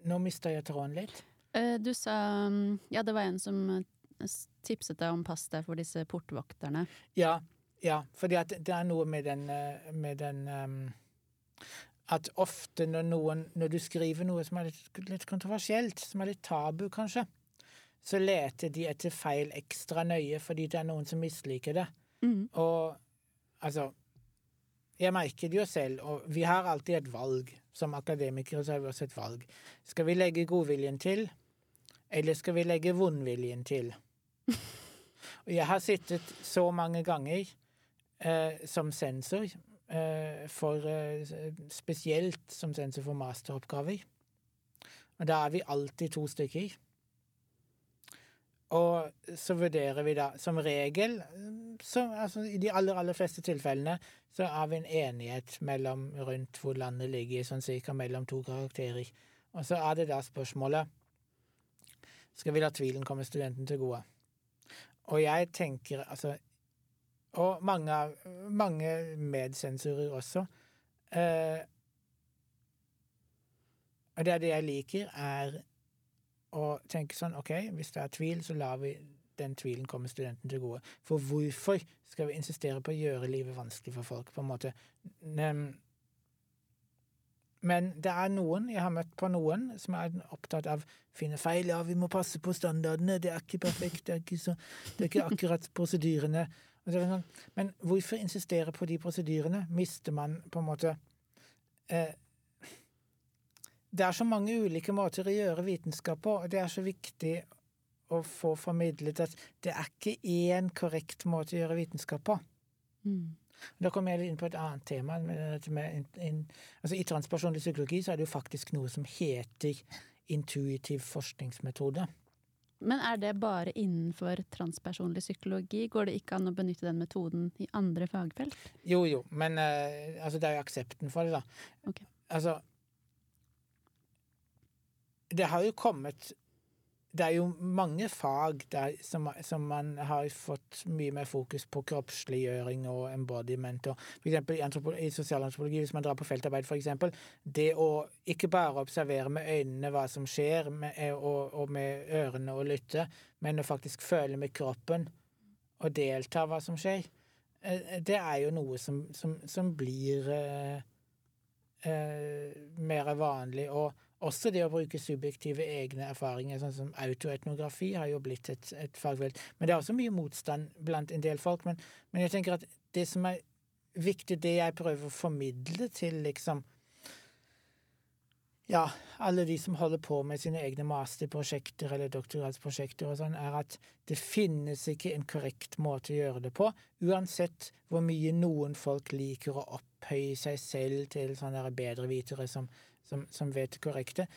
Nå mista jeg tråden litt. Eh, Du sa mm, Ja, det var en som eh, tipset deg om pass deg for disse portvokterne. Ja, ja, at det er noe med den, eh, med den ehm, At ofte når noen Når du skriver noe som er litt, litt kontroversielt, som er litt tabu, kanskje, så leter de etter feil ekstra nøye fordi det er noen som misliker det. Mm. Og altså Jeg merker det jo selv, og vi har alltid et valg. Som akademikere så har vi også et valg. Skal vi legge godviljen til, eller skal vi legge vondviljen til? <laughs> Og jeg har sittet så mange ganger eh, som sensor, for eh, spesielt som sensor for masteroppgaver. Og da er vi alltid to stykker. Og så vurderer vi da som regel, så, altså i de aller, aller fleste tilfellene, så er vi en enighet mellom rundt hvor landet ligger, sånn cirka mellom to karakterer. Og så er det da spørsmålet Skal vi la tvilen komme studenten til gode? Og jeg tenker altså Og mange, mange medsensorer også. Eh, og det er det jeg liker, er å tenke sånn OK, hvis det er tvil, så lar vi den tvilen komme studenten til gode. For hvorfor skal vi insistere på å gjøre livet vanskelig for folk, på en måte? Men det er noen, jeg har møtt på noen, som er opptatt av finne feil. Ja, vi må passe på standardene, det er ikke perfekt, det er ikke, så, det er ikke akkurat prosedyrene. Og så det sånn, Men hvorfor insistere på de prosedyrene? Mister man på en måte eh, Det er så mange ulike måter å gjøre vitenskap på, og det er så viktig å få formidlet at det er ikke én korrekt måte å gjøre vitenskap på. Mm. Da kommer jeg litt inn på et annet tema. Altså I transpersonlig psykologi så er det jo faktisk noe som heter intuitiv forskningsmetode. Men er det bare innenfor transpersonlig psykologi? Går det ikke an å benytte den metoden i andre fagfelt? Jo, jo, men uh, altså, det er jo aksepten for det, da. Okay. Altså Det har jo kommet Det er jo mange fag der som, som man har fått mye mer fokus på kroppsliggjøring og embodiment. Og for eksempel i, i sosialantropologi, hvis man drar på feltarbeid, eksempel, det å ikke bare observere med øynene hva som skjer, med, og, og med ørene og lytte, men å faktisk føle med kroppen og delta hva som skjer. Eh, Det er jo noe som, som, som blir eh, eh, mer vanlig. Og også det å bruke subjektive egne erfaringer, sånn som autoetnografi, har jo blitt et, et fagfelt. Men det er også mye motstand blant en del folk. Men, men jeg tenker at det som er viktig, det jeg prøver å formidle til liksom ja, alle de som holder på med sine egne masterprosjekter eller doktorgradsprosjekter og sånn, er at det finnes ikke en korrekt måte å gjøre det på, uansett hvor mye noen folk liker å opphøye seg selv til sånne bedrevitere som, som, som vet det korrekte.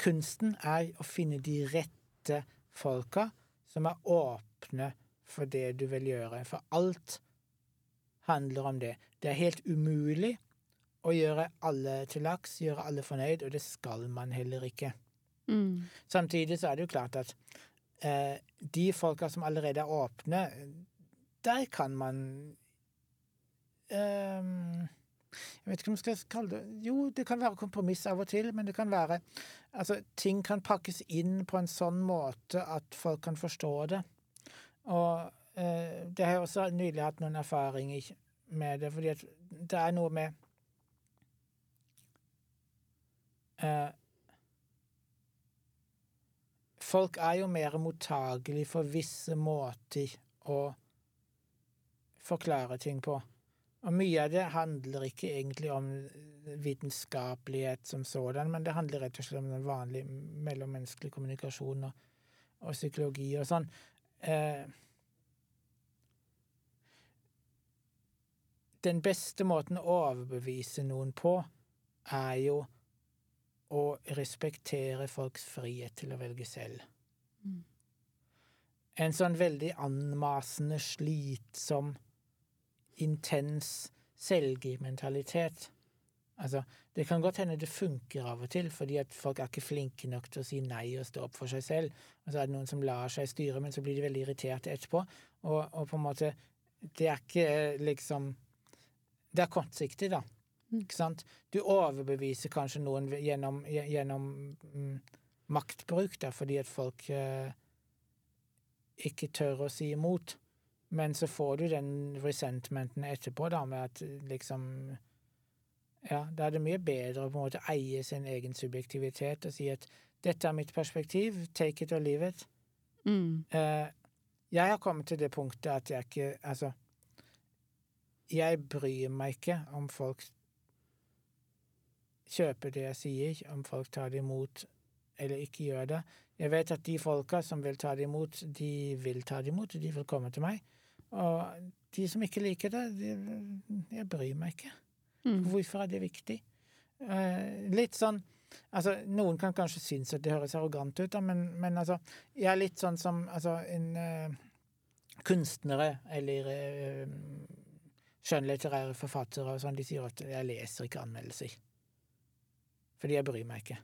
Kunsten er å finne de rette folka som er åpne for det du vil gjøre, for alt handler om det. Det er helt umulig å gjøre alle til laks, gjøre alle fornøyd, og det skal man heller ikke. Mm. Samtidig så er det jo klart at eh, de folka som allerede er åpne, der kan man eh, Jeg vet ikke om jeg skal kalle det Jo, det kan være kompromiss av og til, men det kan være Altså, ting kan pakkes inn på en sånn måte at folk kan forstå det. Og eh, det har jeg også nylig hatt noen erfaringer med det, fordi at det er noe med eh, Folk er jo mer mottagelig for visse måter å forklare ting på. Og mye av det handler ikke egentlig om vitenskapelighet som sådan, men det handler rett og slett om den vanlige mellommenneskelige kommunikasjon og, og psykologi og sånn. Eh, den beste måten å overbevise noen på, er jo å respektere folks frihet til å velge selv. Mm. En sånn veldig anmasende, slitsom, intens selgermentalitet. Altså, det kan godt hende det funker av og til, fordi at folk er ikke flinke nok til å si nei og stå opp for seg selv. Og så er det noen som lar seg styre, men så blir de veldig irriterte etterpå. Og, og på en måte Det er ikke liksom Det er kortsiktig, da. Mm. Ikke sant? Du overbeviser kanskje noen gjennom, gjennom mm, maktbruk, da, fordi at folk eh, ikke tør å si imot. Men så får du den resentmenten etterpå, da, med at liksom Ja, da er det mye bedre å på en måte eie sin egen subjektivitet og si at dette er mitt perspektiv, take it or leave it. Mm. Uh, jeg har kommet til det punktet at jeg ikke Altså, jeg bryr meg ikke om folk kjøper det jeg sier, om folk tar det imot eller ikke gjør det. Jeg vet at de folka som vil ta det imot, de vil ta det imot, de vil komme til meg. Og de som ikke liker det, de, jeg bryr meg ikke. Mm. Hvorfor er det viktig? Uh, litt sånn Altså, noen kan kanskje synes at det høres arrogant ut, da, men, men altså Jeg er litt sånn som altså, en uh, kunstnere eller uh, skjønnlitterære forfattere og sånn, de sier at jeg leser ikke anmeldelser. Fordi jeg bryr meg ikke.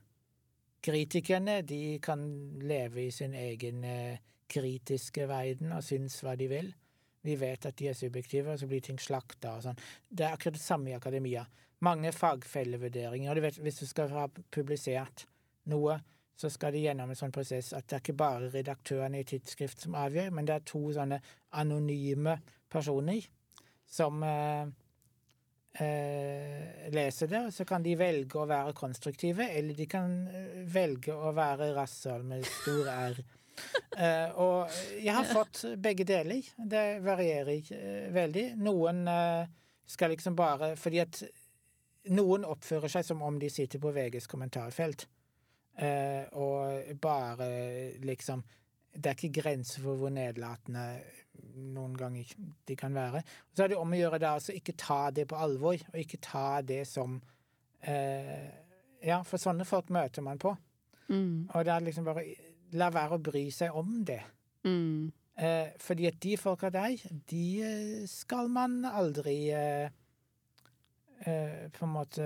Kritikerne, de kan leve i sin egen kritiske verden og synes hva de vil. Vi vet at de er subjektive, og så blir ting slakta og sånn. Det er akkurat det samme i akademia. Mange fagfellevurderinger. Du vet, hvis du skal ha publisert noe, så skal det gjennom en sånn prosess at det er ikke bare redaktørene i tidsskrift som avgjør, men det er to sånne anonyme personer som eh, eh, leser det, og så kan de velge å være konstruktive, eller de kan eh, velge å være rasshøl med stor R. <laughs> Eh, og jeg har fått begge deler. Det varierer eh, veldig. Noen eh, skal liksom bare Fordi at noen oppfører seg som om de sitter på VGs kommentarfelt, eh, og bare liksom Det er ikke grenser for hvor nedlatende noen ganger de kan være. Så er det om å gjøre da altså ikke ta det på alvor, og ikke ta det som eh, Ja, for sånne folk møter man på. Mm. Og det er liksom bare La være å bry seg om det. Mm. Eh, fordi at de folka der, de eh, skal man aldri eh, eh, på en måte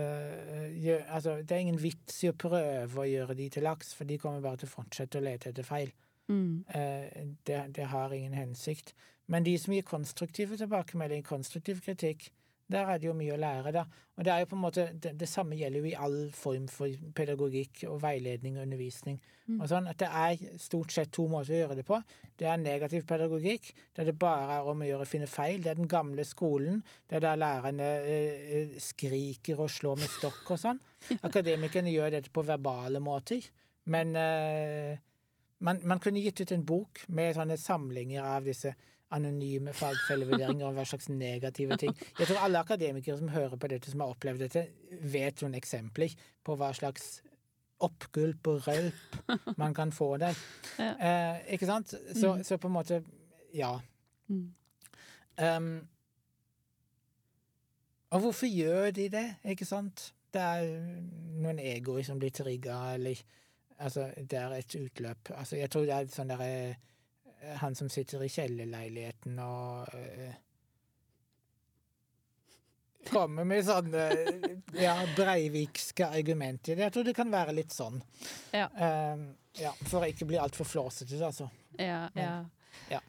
gjøre, Altså, det er ingen vits i å prøve å gjøre de til laks, for de kommer bare til å fortsette å lete etter feil. Mm. Eh, det, det har ingen hensikt. Men de som gir konstruktive tilbakemeldinger, konstruktiv kritikk, der er det jo mye å lære, da. Og det er jo på en måte, det, det samme gjelder jo i all form for pedagogikk og veiledning og undervisning. Mm. Og sånn at Det er stort sett to måter å gjøre det på. Det er negativ pedagogikk, der det bare er om å gjøre å finne feil. Det er den gamle skolen, det er der lærerne eh, eh, skriker og slår med stokk og sånn. <laughs> Akademikerne gjør dette på verbale måter. Men eh, man, man kunne gitt ut en bok med sånne samlinger av disse anonyme fagfellevurderinger og hva slags negative ting. Jeg tror alle akademikere som hører på dette, som har opplevd dette, vet noen eksempler på hva slags oppgulp og rølp man kan få der. <laughs> Ja. Eh, ikke sant? Så, Mm. så på en måte Ja. Mm. Um, og hvorfor gjør de det, ikke sant? Det er noen egoer som blir trigga, eller Altså, det er et utløp. Altså, jeg tror det er sånn derre Han som sitter i kjellerleiligheten og uh, Kommer med sånne ja, breivikske argumenter. Jeg tror det kan være litt sånn. Ja. Uh, ja for å ikke bli altfor flåsete, altså. Ja, Men- ja. ja.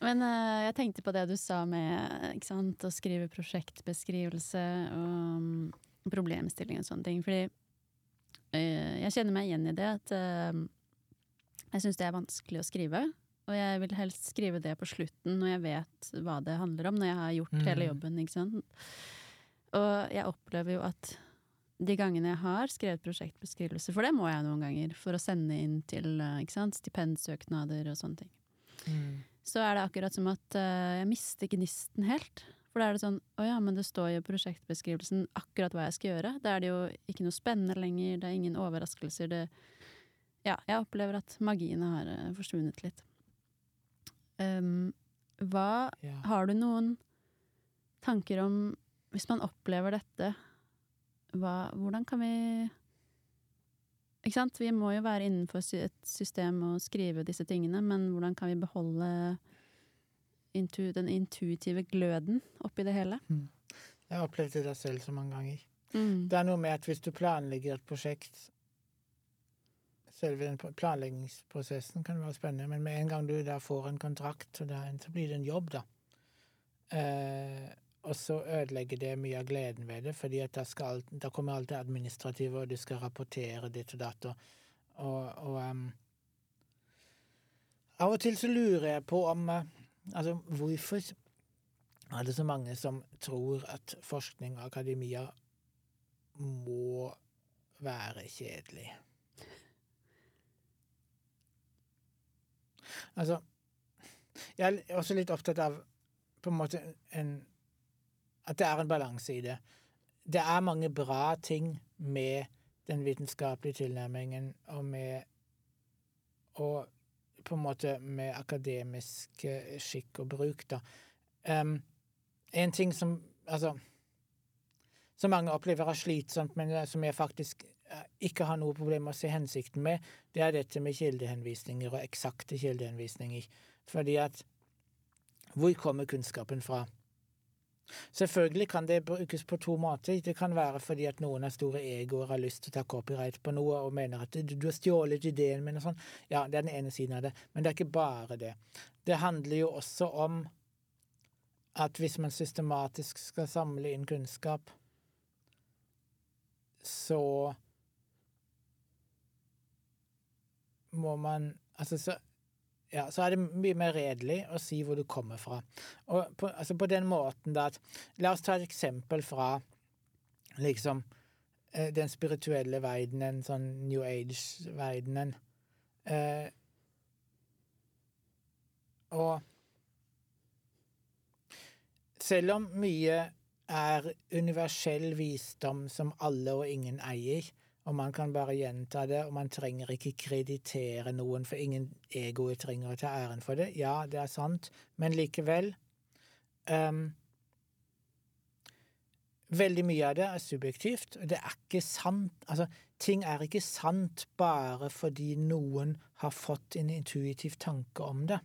Men uh, jeg tenkte på det du sa med sant, å skrive prosjektbeskrivelse og um, problemstilling og sånne ting. Fordi uh, jeg kjenner meg igjen i det at uh, jeg syns det er vanskelig å skrive. Og jeg vil helst skrive det på slutten når jeg vet hva det handler om, når jeg har gjort hele Mhm. jobben. ikke sant? Og jeg opplever jo at de gangene jeg har skrevet prosjektbeskrivelse, for det må jeg noen ganger, for å sende inn til eh, ikke sant, stipendsøknader og sånne ting så er det akkurat som at uh, jeg mister gnisten helt. For da er det sånn Å ja, men det står jo i prosjektbeskrivelsen akkurat hva jeg skal gjøre. Da er det jo ikke noe spennende lenger, det er ingen overraskelser. Det Ja, jeg opplever at magien har eh, forsvunnet litt. Um, hva Ja. Har du noen tanker om Hvis man opplever dette, hva, hvordan kan vi ikke sant? Vi må jo være innenfor et system og skrive disse tingene, men hvordan kan vi beholde intu, den intuitive gløden oppi det hele? Jeg har opplevd det selv så mange ganger. Mm. Det er noe med at hvis du planlegger et prosjekt Selve planleggingsprosessen kan være spennende, men med en gang du da får en kontrakt, så, blir det en jobb, da. Eh, og så ødelegger det mye av gleden ved det, fordi at da, skal, da kommer alt det administrative, og du skal rapportere ditt og datt. Og, og, em, Av og til så lurer jeg på om uh, Altså, hvorfor er det så mange som tror at forskning og akademia må være kjedelig? Altså Jeg er også litt opptatt av på en måte en At det er en balanse i det. Det er mange bra ting med den vitenskapelige tilnærmingen og med Og på en måte med akademisk eh, skikk og bruk, da. Um, en ting som Altså Som mange opplever er slitsomt, men eh, som jeg faktisk ikke har noe problem med å se hensikten med, det er dette med kildehenvisninger og eksakte kildehenvisninger. Fordi at Hvor kommer kunnskapen fra? Selvfølgelig kan det brukes på to måter. Det kan være fordi at noen har store egoer har lyst til å ta copyright på noe og mener at du, du har stjålet ideen min og sånn. Ja, det er den ene siden av det. Men det er ikke bare det. Det handler jo også om at hvis man systematisk skal samle inn kunnskap, så må man Altså, så ja, så er det mye mer redelig å si hvor du kommer fra. Og på, altså på den måten da at La oss ta et eksempel fra liksom eh, den spirituelle verdenen, sånn New Age-verdenen. Eh, og selv om mye er universell visdom som alle og ingen eier, og man kan bare gjenta det, og man trenger ikke kreditere noen, for ingen egoer trenger å ta æren for det. Ja, det er sant, men likevel um, Veldig mye av det er subjektivt, og det er ikke sant Altså, ting er ikke sant bare fordi noen har fått en intuitiv tanke om det.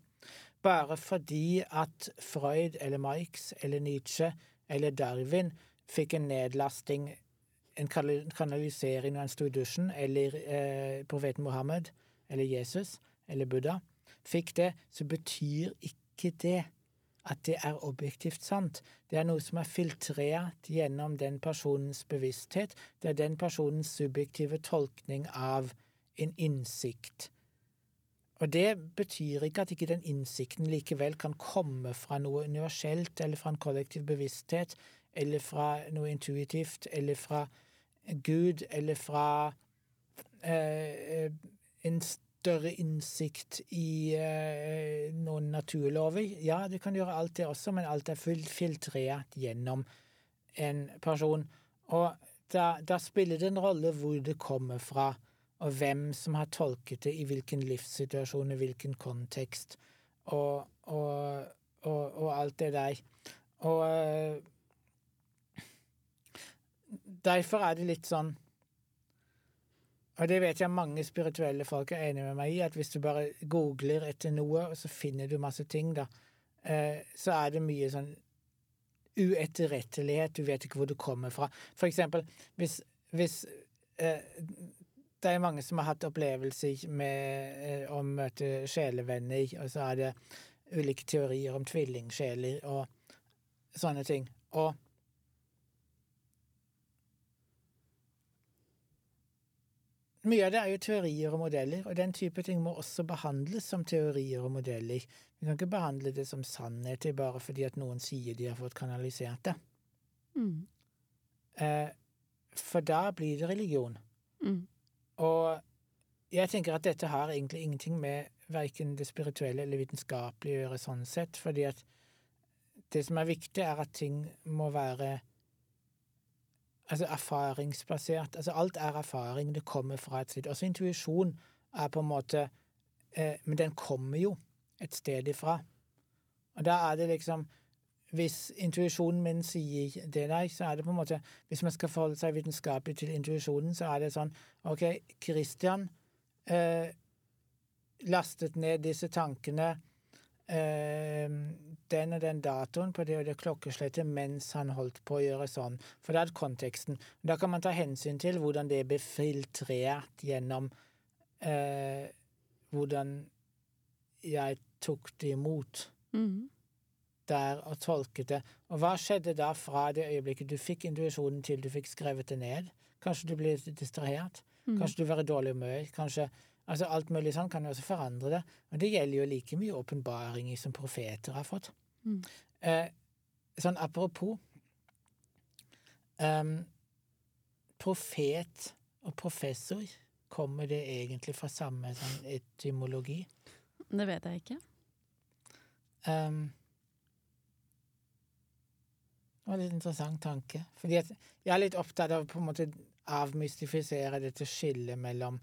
Bare fordi at Freud eller Marx eller Nietzsche eller Darwin fikk en nedlasting en kanalisering når en sto i dusjen, eller eh, profeten Mohammed, eller Jesus, eller Buddha, fikk det, så betyr ikke det at det er objektivt sant. Det er noe som er filtrert gjennom den personens bevissthet. Det er den personens subjektive tolkning av en innsikt. Og det betyr ikke at ikke den innsikten likevel kan komme fra noe universelt, eller fra en kollektiv bevissthet, eller fra noe intuitivt, eller fra Gud, eller fra eh, en større innsikt i eh, noen naturlover. Ja, du kan gjøre alt det også, men alt er filtrert gjennom en person. Og da, da spiller det en rolle hvor det kommer fra, og hvem som har tolket det i hvilken livssituasjon, i hvilken kontekst, og, og, og, og alt det der. Og eh, derfor er det litt sånn og det vet jeg mange spirituelle folk er enig med meg i, at hvis du bare googler etter noe, og så finner du masse ting, da, eh, så er det mye sånn uetterrettelighet, du vet ikke hvor du kommer fra. For eksempel, hvis, hvis eh, Det er mange som har hatt opplevelser med eh, å møte sjelevenner, og så er det ulike teorier om tvillingsjeler og sånne ting. Og Mye av det er jo teorier og modeller, og den type ting må også behandles som teorier og modeller. Vi kan ikke behandle det som sannheter bare fordi at noen sier de har fått kanalisert det. Mm. Eh, for da blir det religion. Mm. Og jeg tenker at dette har egentlig ingenting med verken det spirituelle eller vitenskapelige å gjøre sånn sett, fordi at det som er viktig, er at ting må være altså erfaringsbasert. Altså alt er erfaring, det kommer fra et sted. Også intuisjon er på en måte eh, Men den kommer jo et sted ifra. Og da er det liksom Hvis intuisjonen min sier det deg, så er det på en måte Hvis man skal forholde seg vitenskapelig til intuisjonen, så er det sånn OK, Christian eh, lastet ned disse tankene den og den datoen på det og det klokkeslettet mens han holdt på å gjøre sånn. For det er konteksten. Da kan man ta hensyn til hvordan det blir filtrert gjennom eh, hvordan jeg tok det imot Mm. der og tolket det. Og hva skjedde da fra det øyeblikket du fikk intuisjonen til du fikk skrevet det ned? Kanskje du ble distrahert? Mm. Kanskje du var i dårlig humør? Kanskje Altså Alt mulig sånn kan jo også forandre det. Og det gjelder jo like mye åpenbaringer som profeter har fått. Mm. Eh, sånn apropos um, Profet og professor, kommer det egentlig fra samme sånn etymologi? Det vet jeg ikke. Um, det var en litt interessant tanke. Fordi jeg er litt opptatt av måte avmystifisere dette skillet mellom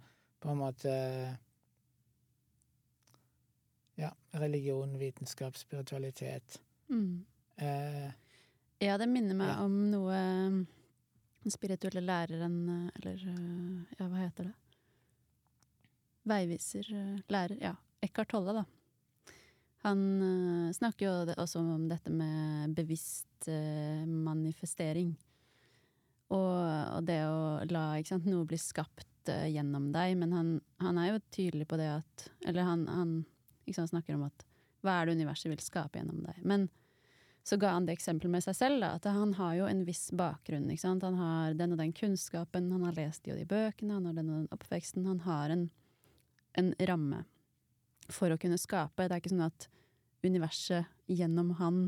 på en måte Ja, religion, vitenskap, spiritualitet. Mm. Eh, Ja, det minner meg Ja. om noe den spirituelle læreren Eller øh, ja, hva heter det? Veiviser øh, lærer. Ja. Eckhart Tolle, da. Han snakker jo også om dette med bevisst manifestering. Og, og det å la sant, noe bli skapt øh, gjennom deg. Men han, han er jo tydelig på det at Eller han, han sant, snakker om at hva er det universet vil skape gjennom deg? Men så ga han det eksempelet med seg selv, da, at han har jo en viss bakgrunn. Han har den og den kunnskapen, han har lest de og de bøkene, han har den og den oppveksten. Han har en, en ramme for å kunne skape. Det er ikke sånn at universet gjennom han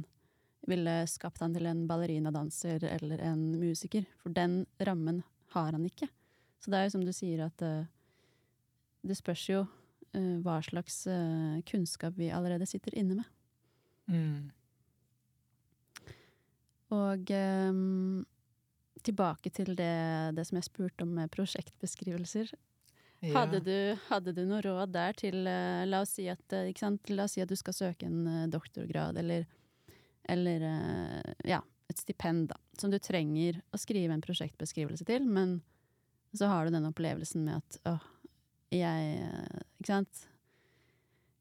ville skapt han til en ballerinadanser eller en musiker, for den rammen har han ikke. Så det er jo som du sier at eh, det spørs jo eh, hva slags eh, kunnskap vi allerede sitter inne med. mm, Og um, tilbake til det, det som jeg spurte om med prosjektbeskrivelser. ja. Hadde, du, hadde du noe råd der til La oss si at, sant? La oss si at du skal søke en doktorgrad, eller, eller ja, et stipend, da, som du trenger å skrive en prosjektbeskrivelse til, men så har du den opplevelsen med at åh, jeg eh, Ikke sant?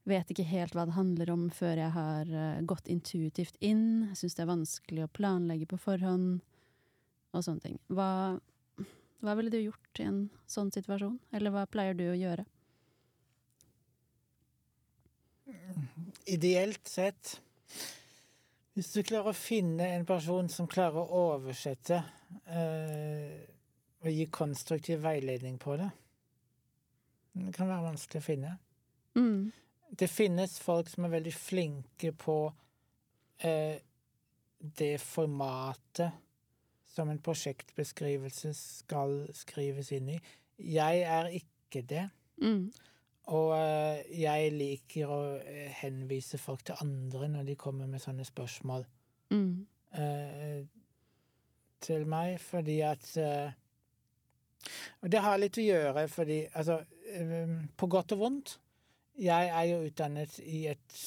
Vet ikke helt hva det handler om før jeg har eh, gått intuitivt inn. Syns det er vanskelig å planlegge på forhånd, og sånne ting. Hva, hva ville du gjort i en sånn situasjon? Eller hva pleier du å gjøre? Ideelt sett Hvis du klarer å finne en person som klarer å oversette eh, og gi konstruktiv veiledning på det Det kan være vanskelig å finne. Mm. Det finnes folk som er veldig flinke på eh, det formatet som en prosjektbeskrivelse skal skrives inn i. Jeg er ikke det. Mm. Og eh, jeg liker å eh, henvise folk til andre når de kommer med sånne spørsmål Mm. eh, til meg, fordi at eh, det har litt å gjøre fordi Altså, eh, på godt og vondt Jeg er jo utdannet i et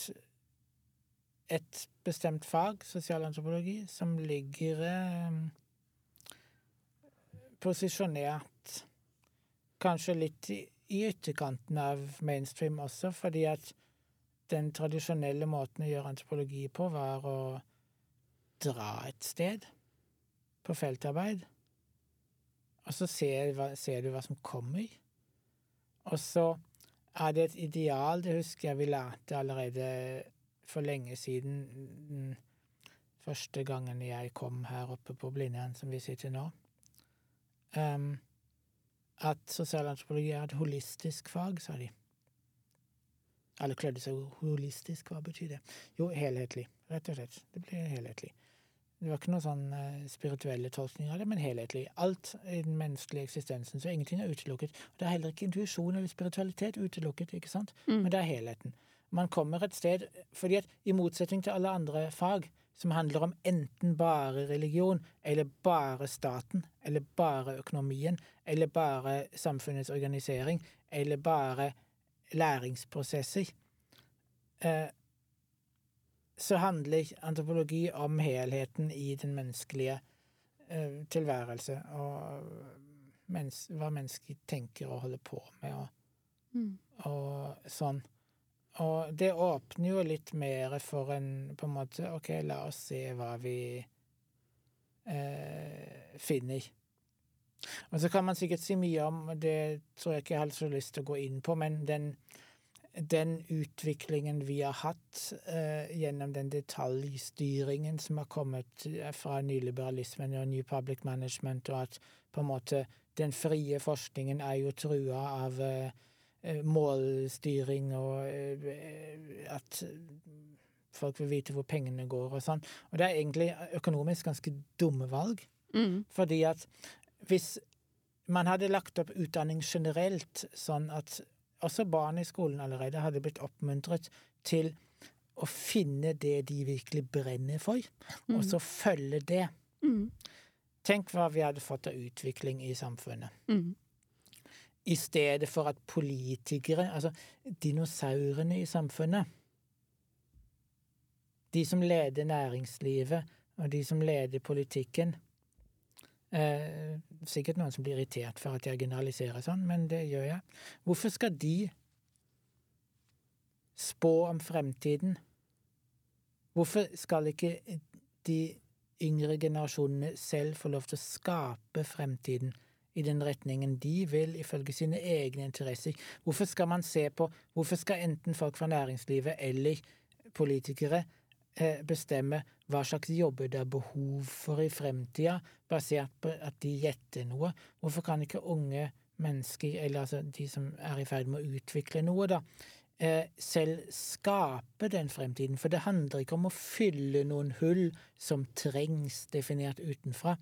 et bestemt fag, sosialantropologi, som ligger eh, posisjonert kanskje litt i, i ytterkanten av mainstream også, fordi at den tradisjonelle måten å gjøre antropologi på var å dra et sted på feltarbeid, og så ser, ser du hva som kommer. Og så er det et ideal, det husker jeg vi lærte allerede for lenge siden, den første gangen jeg kom her oppe på Blindern, som vi sitter nå, um, at sosialantropologi er et holistisk fag, sa de. Alle klødde seg holistisk, hva betyr det? Jo, helhetlig, rett og slett. Det blir helhetlig. Det var ikke noen sånn uh, spirituelle tolkninger av det, men helhetlig. Alt i den menneskelige eksistensen, så ingenting er utelukket. Det er heller ikke intuisjon eller spiritualitet utelukket, ikke sant? Mm. Men det er helheten. Man kommer et sted fordi at i motsetning til alle andre fag som handler om enten bare religion, eller bare staten, eller bare økonomien, eller bare samfunnets organisering, eller bare læringsprosesser, eh, så handler antropologi om helheten i den menneskelige uh, tilværelse, og mens, hva mennesker tenker og holder på med, og, mm. og sånn. Og det åpner jo litt mer for en på en måte OK, la oss se hva vi uh, finner. Og så kan man sikkert si mye om, det tror jeg ikke jeg har så lyst til å gå inn på, men den, den utviklingen vi har hatt eh, gjennom den detaljstyringen som har kommet fra nyliberalismen og New Public Management, og at på en måte den frie forskningen er jo trua av eh, Eh, målstyring og eh, at folk vil vite hvor pengene går og sånn. Og det er egentlig økonomisk ganske dumme valg. Mm. Fordi at hvis man hadde lagt opp utdanning generelt sånn at også barn i skolen allerede hadde blitt oppmuntret til å finne det de virkelig brenner for, mm. og så følge det. Mm. Tenk hva vi hadde fått av utvikling i samfunnet. Mm i stedet for at politikere, altså dinosaurene i samfunnet De som leder næringslivet, og de som leder politikken eh, Sikkert noen som blir irritert for at jeg generaliserer sånn, men det gjør jeg. Hvorfor skal de spå om fremtiden? Hvorfor skal ikke de yngre generasjonene selv få lov til å skape fremtiden? i den retningen de vil, ifølge sine egne interesser. Hvorfor skal man se på Hvorfor skal enten folk fra næringslivet eller politikere bestemme hva slags jobber det er behov for i fremtida, basert på at de gjetter noe? Hvorfor kan ikke unge mennesker, eller altså de som er i ferd med å utvikle noe, da, eh, selv skape den fremtiden? For det handler ikke om å fylle noen hull som trengs definert utenfra,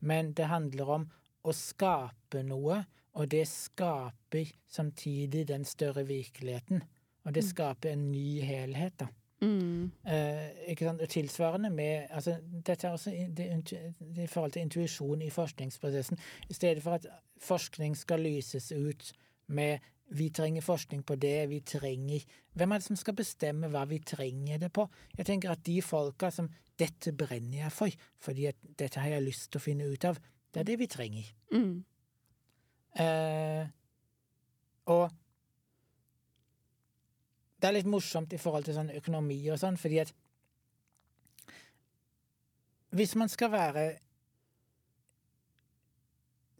men det handler om å skape noe, og det skaper samtidig den større virkeligheten. Og det mm. skaper en ny helhet, da. Mm. Eh, ikke sant? Tilsvarende med altså, Dette er også det, det, i forhold til intuisjon i forskningsprosessen. I stedet for at forskning skal lyses ut med vi trenger forskning på det vi trenger Hvem er det som skal bestemme hva vi trenger det på? Jeg tenker at de folka som dette brenner jeg for, fordi at dette har jeg lyst til å finne ut av, det er det vi trenger. Mm. Eh, og det er litt morsomt i forhold til sånn økonomi og sånn, fordi at hvis man skal være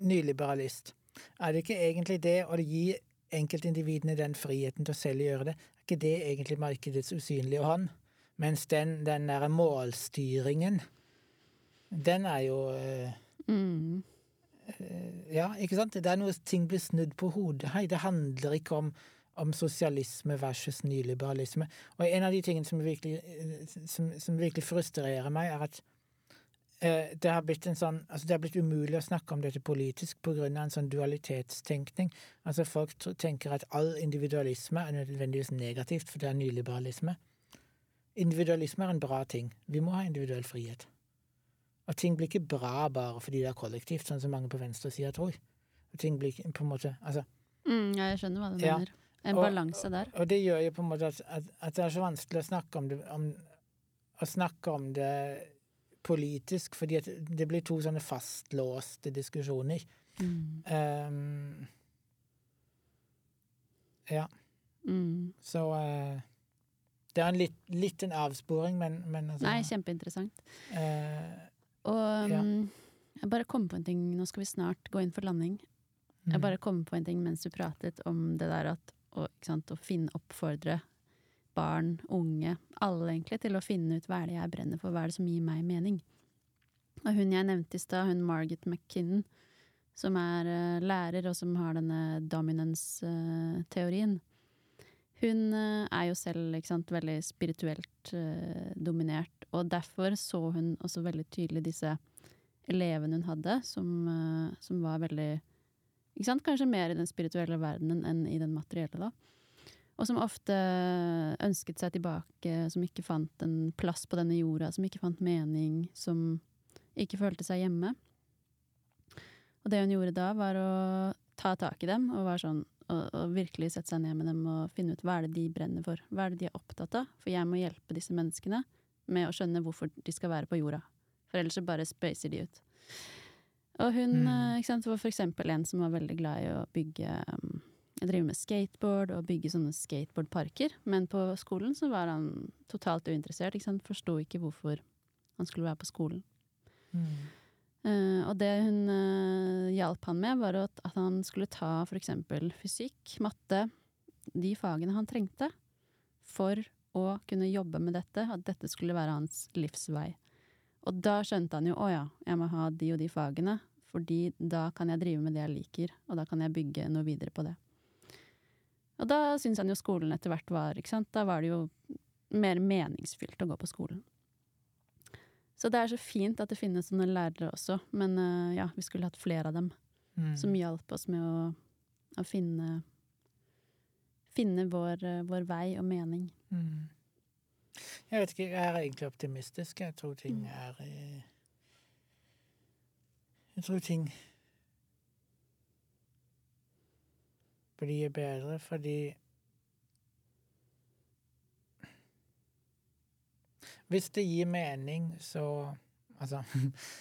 nyliberalist, er det ikke egentlig det å gi enkeltindividene den friheten til å selv gjøre det, er ikke det egentlig markedets usynlige hånd? Mens den, den derre målstyringen, den er jo øh, Mm. Ja, ikke sant? Det er noe ting blir snudd på hodet. Hei, det handler ikke om, om sosialisme versus nyliberalisme. Og en av de tingene som virkelig, som, som virkelig frustrerer meg, er at eh, det har blitt en sånn Altså, det har blitt umulig å snakke om dette politisk på grunn av en sånn dualitetstenkning. Altså, folk tenker at all individualisme er nødvendigvis negativt, for det er nyliberalisme. Individualisme er en bra ting. Vi må ha individuell frihet. Og ting blir ikke bra bare fordi det er kollektivt, sånn som mange på venstresida tror. ting blir på en måte Altså Mm, ja, jeg skjønner hva du Ja. En balanse der. Og det gjør jo på en måte at, at, at det er så vanskelig å snakke om det om, Å snakke om det politisk, fordi det blir to sånne fastlåste diskusjoner. Mm. Um, ja, Mm. så uh, Det er en litt, litt en avsporing, men, men altså Nei, kjempeinteressant. Uh, Og Ja. mm, jeg bare kom på en ting, nå skal vi snart gå inn for landing. Jeg mm, bare kom på en ting mens du pratet om det der at ikke sant, å finne, oppfordre barn, unge, alle egentlig, til å finne ut hva er det jeg brenner for, hva er det som gir meg mening. Og hun jeg nevnte i stad, hun Margaret McKinnon, som er uh, lærer og som har denne dominance-teorien, hun uh, er jo selv ikke sant, veldig spirituelt eh, dominert, og derfor så hun også veldig tydelig disse elevene hun hadde, som, som var veldig ikke sant? Kanskje mer i den spirituelle verdenen enn i den materielle, da. Og som ofte ønsket seg tilbake, som ikke fant en plass på denne jorda, som ikke fant mening, som ikke følte seg hjemme. Og det hun gjorde da, var å ta tak i dem, og, sånn, og, og virkelig sette seg ned med dem og finne ut hva er det de brenner for, hva er det de er opptatt av, for jeg må hjelpe disse menneskene med å skjønne hvorfor de skal være på jorda, for ellers så bare spøyser de ut. Og hun Mm. eh, ikke sant, var for eksempel en som var veldig glad i å bygge um, drive med skateboard og bygge sånne skateboardparker, men på skolen så var han totalt uinteressert, ikke sant, forsto ikke hvorfor han skulle være på skolen. mm, Uh, og det hun uh, hjalp han med, var at, at han skulle ta for eksempel fysikk, matte, de fagene han trengte for å kunne jobbe med dette, at dette skulle være hans livsvei. Og da skjønte han jo å ja, jeg må ha de og de fagene, fordi da kan jeg drive med det jeg liker, og da kan jeg bygge noe videre på det. Og da syntes han jo skolen etter hvert var, ikke sant, da var det jo mer meningsfylt å gå på skolen. Så det er så fint at det finnes sånne lærere også, men eh, ja, vi skulle hatt flere av dem mm. som hjalp oss med å, å finne Finne vår, eh, vår vei og mening. Mm. Jeg vet ikke, jeg er egentlig optimistisk. Jeg tror ting Mm. er eh, Jeg tror ting blir bedre fordi Hvis det gir mening, så Altså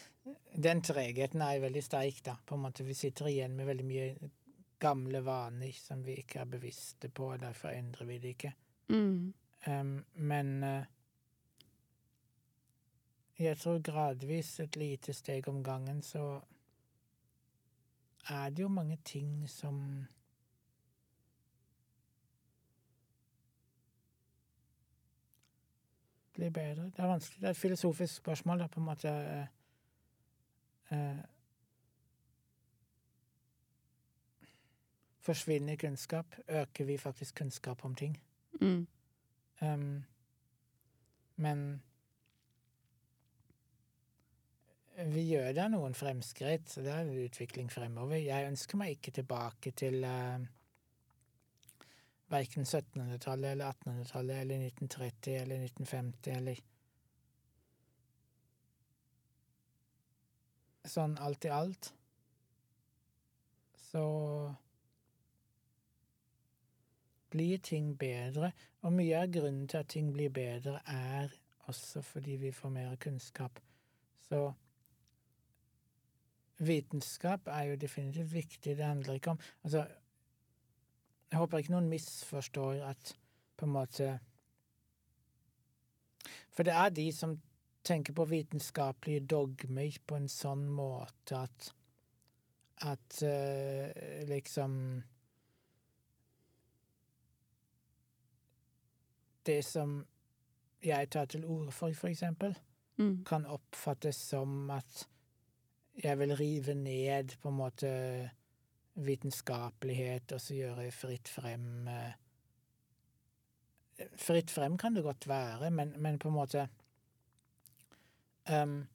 <laughs> Den tregheten er veldig sterk, da. På en måte Vi sitter igjen med veldig mye gamle vaner som vi ikke er bevisste på, og derfor endrer vi det ikke. Mm. Um, men eh, jeg tror gradvis, et lite steg om gangen, så er det jo mange ting som blir bedre. Det er vanskelig. Det er et filosofisk spørsmål, da, på en måte. eh, eh, forsvinner kunnskap? Øker vi faktisk kunnskap om ting? Mm. Um, men vi gjør da noen fremskritt, så det er en utvikling fremover. Jeg ønsker meg ikke tilbake til uh, verken 1700-tallet eller 1800-tallet eller 1930 eller 1950 eller Sånn alt i alt så blir ting bedre. Og mye av grunnen til at ting blir bedre, er også fordi vi får mer kunnskap. Så vitenskap er jo definitivt viktig. Det handler ikke om Altså, jeg håper ikke noen misforstår at på en måte For det er de som tenker på vitenskapelige dogmer på en sånn måte at at uh, liksom det som jeg tar til orde for, for eksempel, Mm. kan oppfattes som at jeg vil rive ned på en måte vitenskapelighet og så gjøre fritt frem eh, Fritt frem kan det godt være, men, men på en måte um,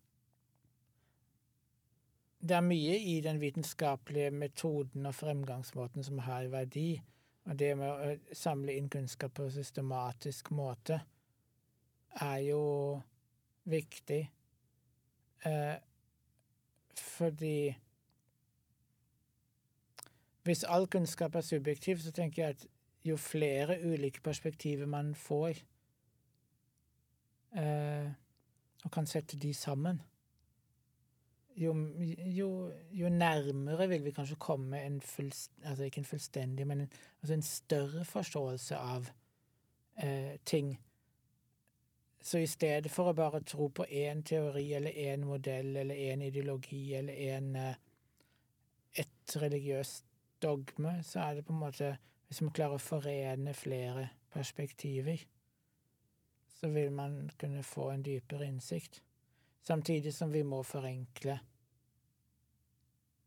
Det er mye i den vitenskapelige metoden og fremgangsmåten som har verdi. Og det med å samle inn kunnskap på systematisk måte er jo viktig. Eh, fordi Hvis all kunnskap er subjektiv, så tenker jeg at jo flere ulike perspektiver man får, eh, og kan sette de sammen, jo, jo, jo, nærmere vil vi kanskje komme en fullst, altså ikke en fullstendig, men en, altså en større forståelse av eh, ting. Så i stedet for å bare tro på én teori eller én modell eller én ideologi eller en, eh, et religiøst dogme, så er det på en måte Hvis man klarer å forene flere perspektiver, så vil man kunne få en dypere innsikt. Samtidig som vi må forenkle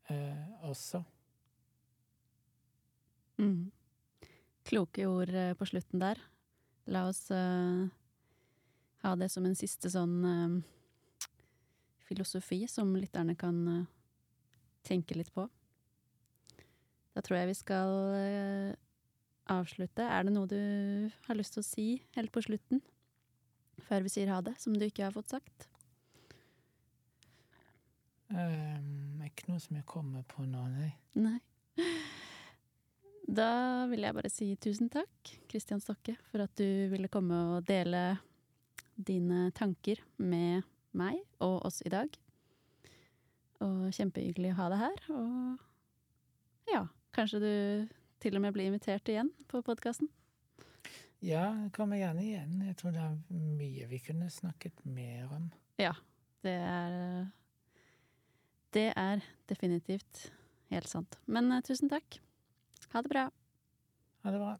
eh, også. Mm. Kloke ord eh, på slutten der. La oss eh, ha det som en siste sånn eh, filosofi som lytterne kan uh, tenke litt på. Da tror jeg vi skal avslutte. Er det noe du har lyst til å si helt på slutten? Før vi sier ha det, som du ikke har fått sagt? Um, ikke noe som jeg kommer på nå, nei. Nei. Da vil jeg bare si tusen takk, Kristian Stokke, for at du ville komme og dele dine tanker med meg og oss i dag. Og kjempehyggelig å ha deg her. Og ja, kanskje du til og med blir invitert igjen på podkasten? Ja, jeg kommer gjerne igjen. Jeg tror det er mye vi kunne snakket mer om. Ja, det er Det er definitivt helt sant. Men uh, tusen takk. Ha det bra. Ha det bra.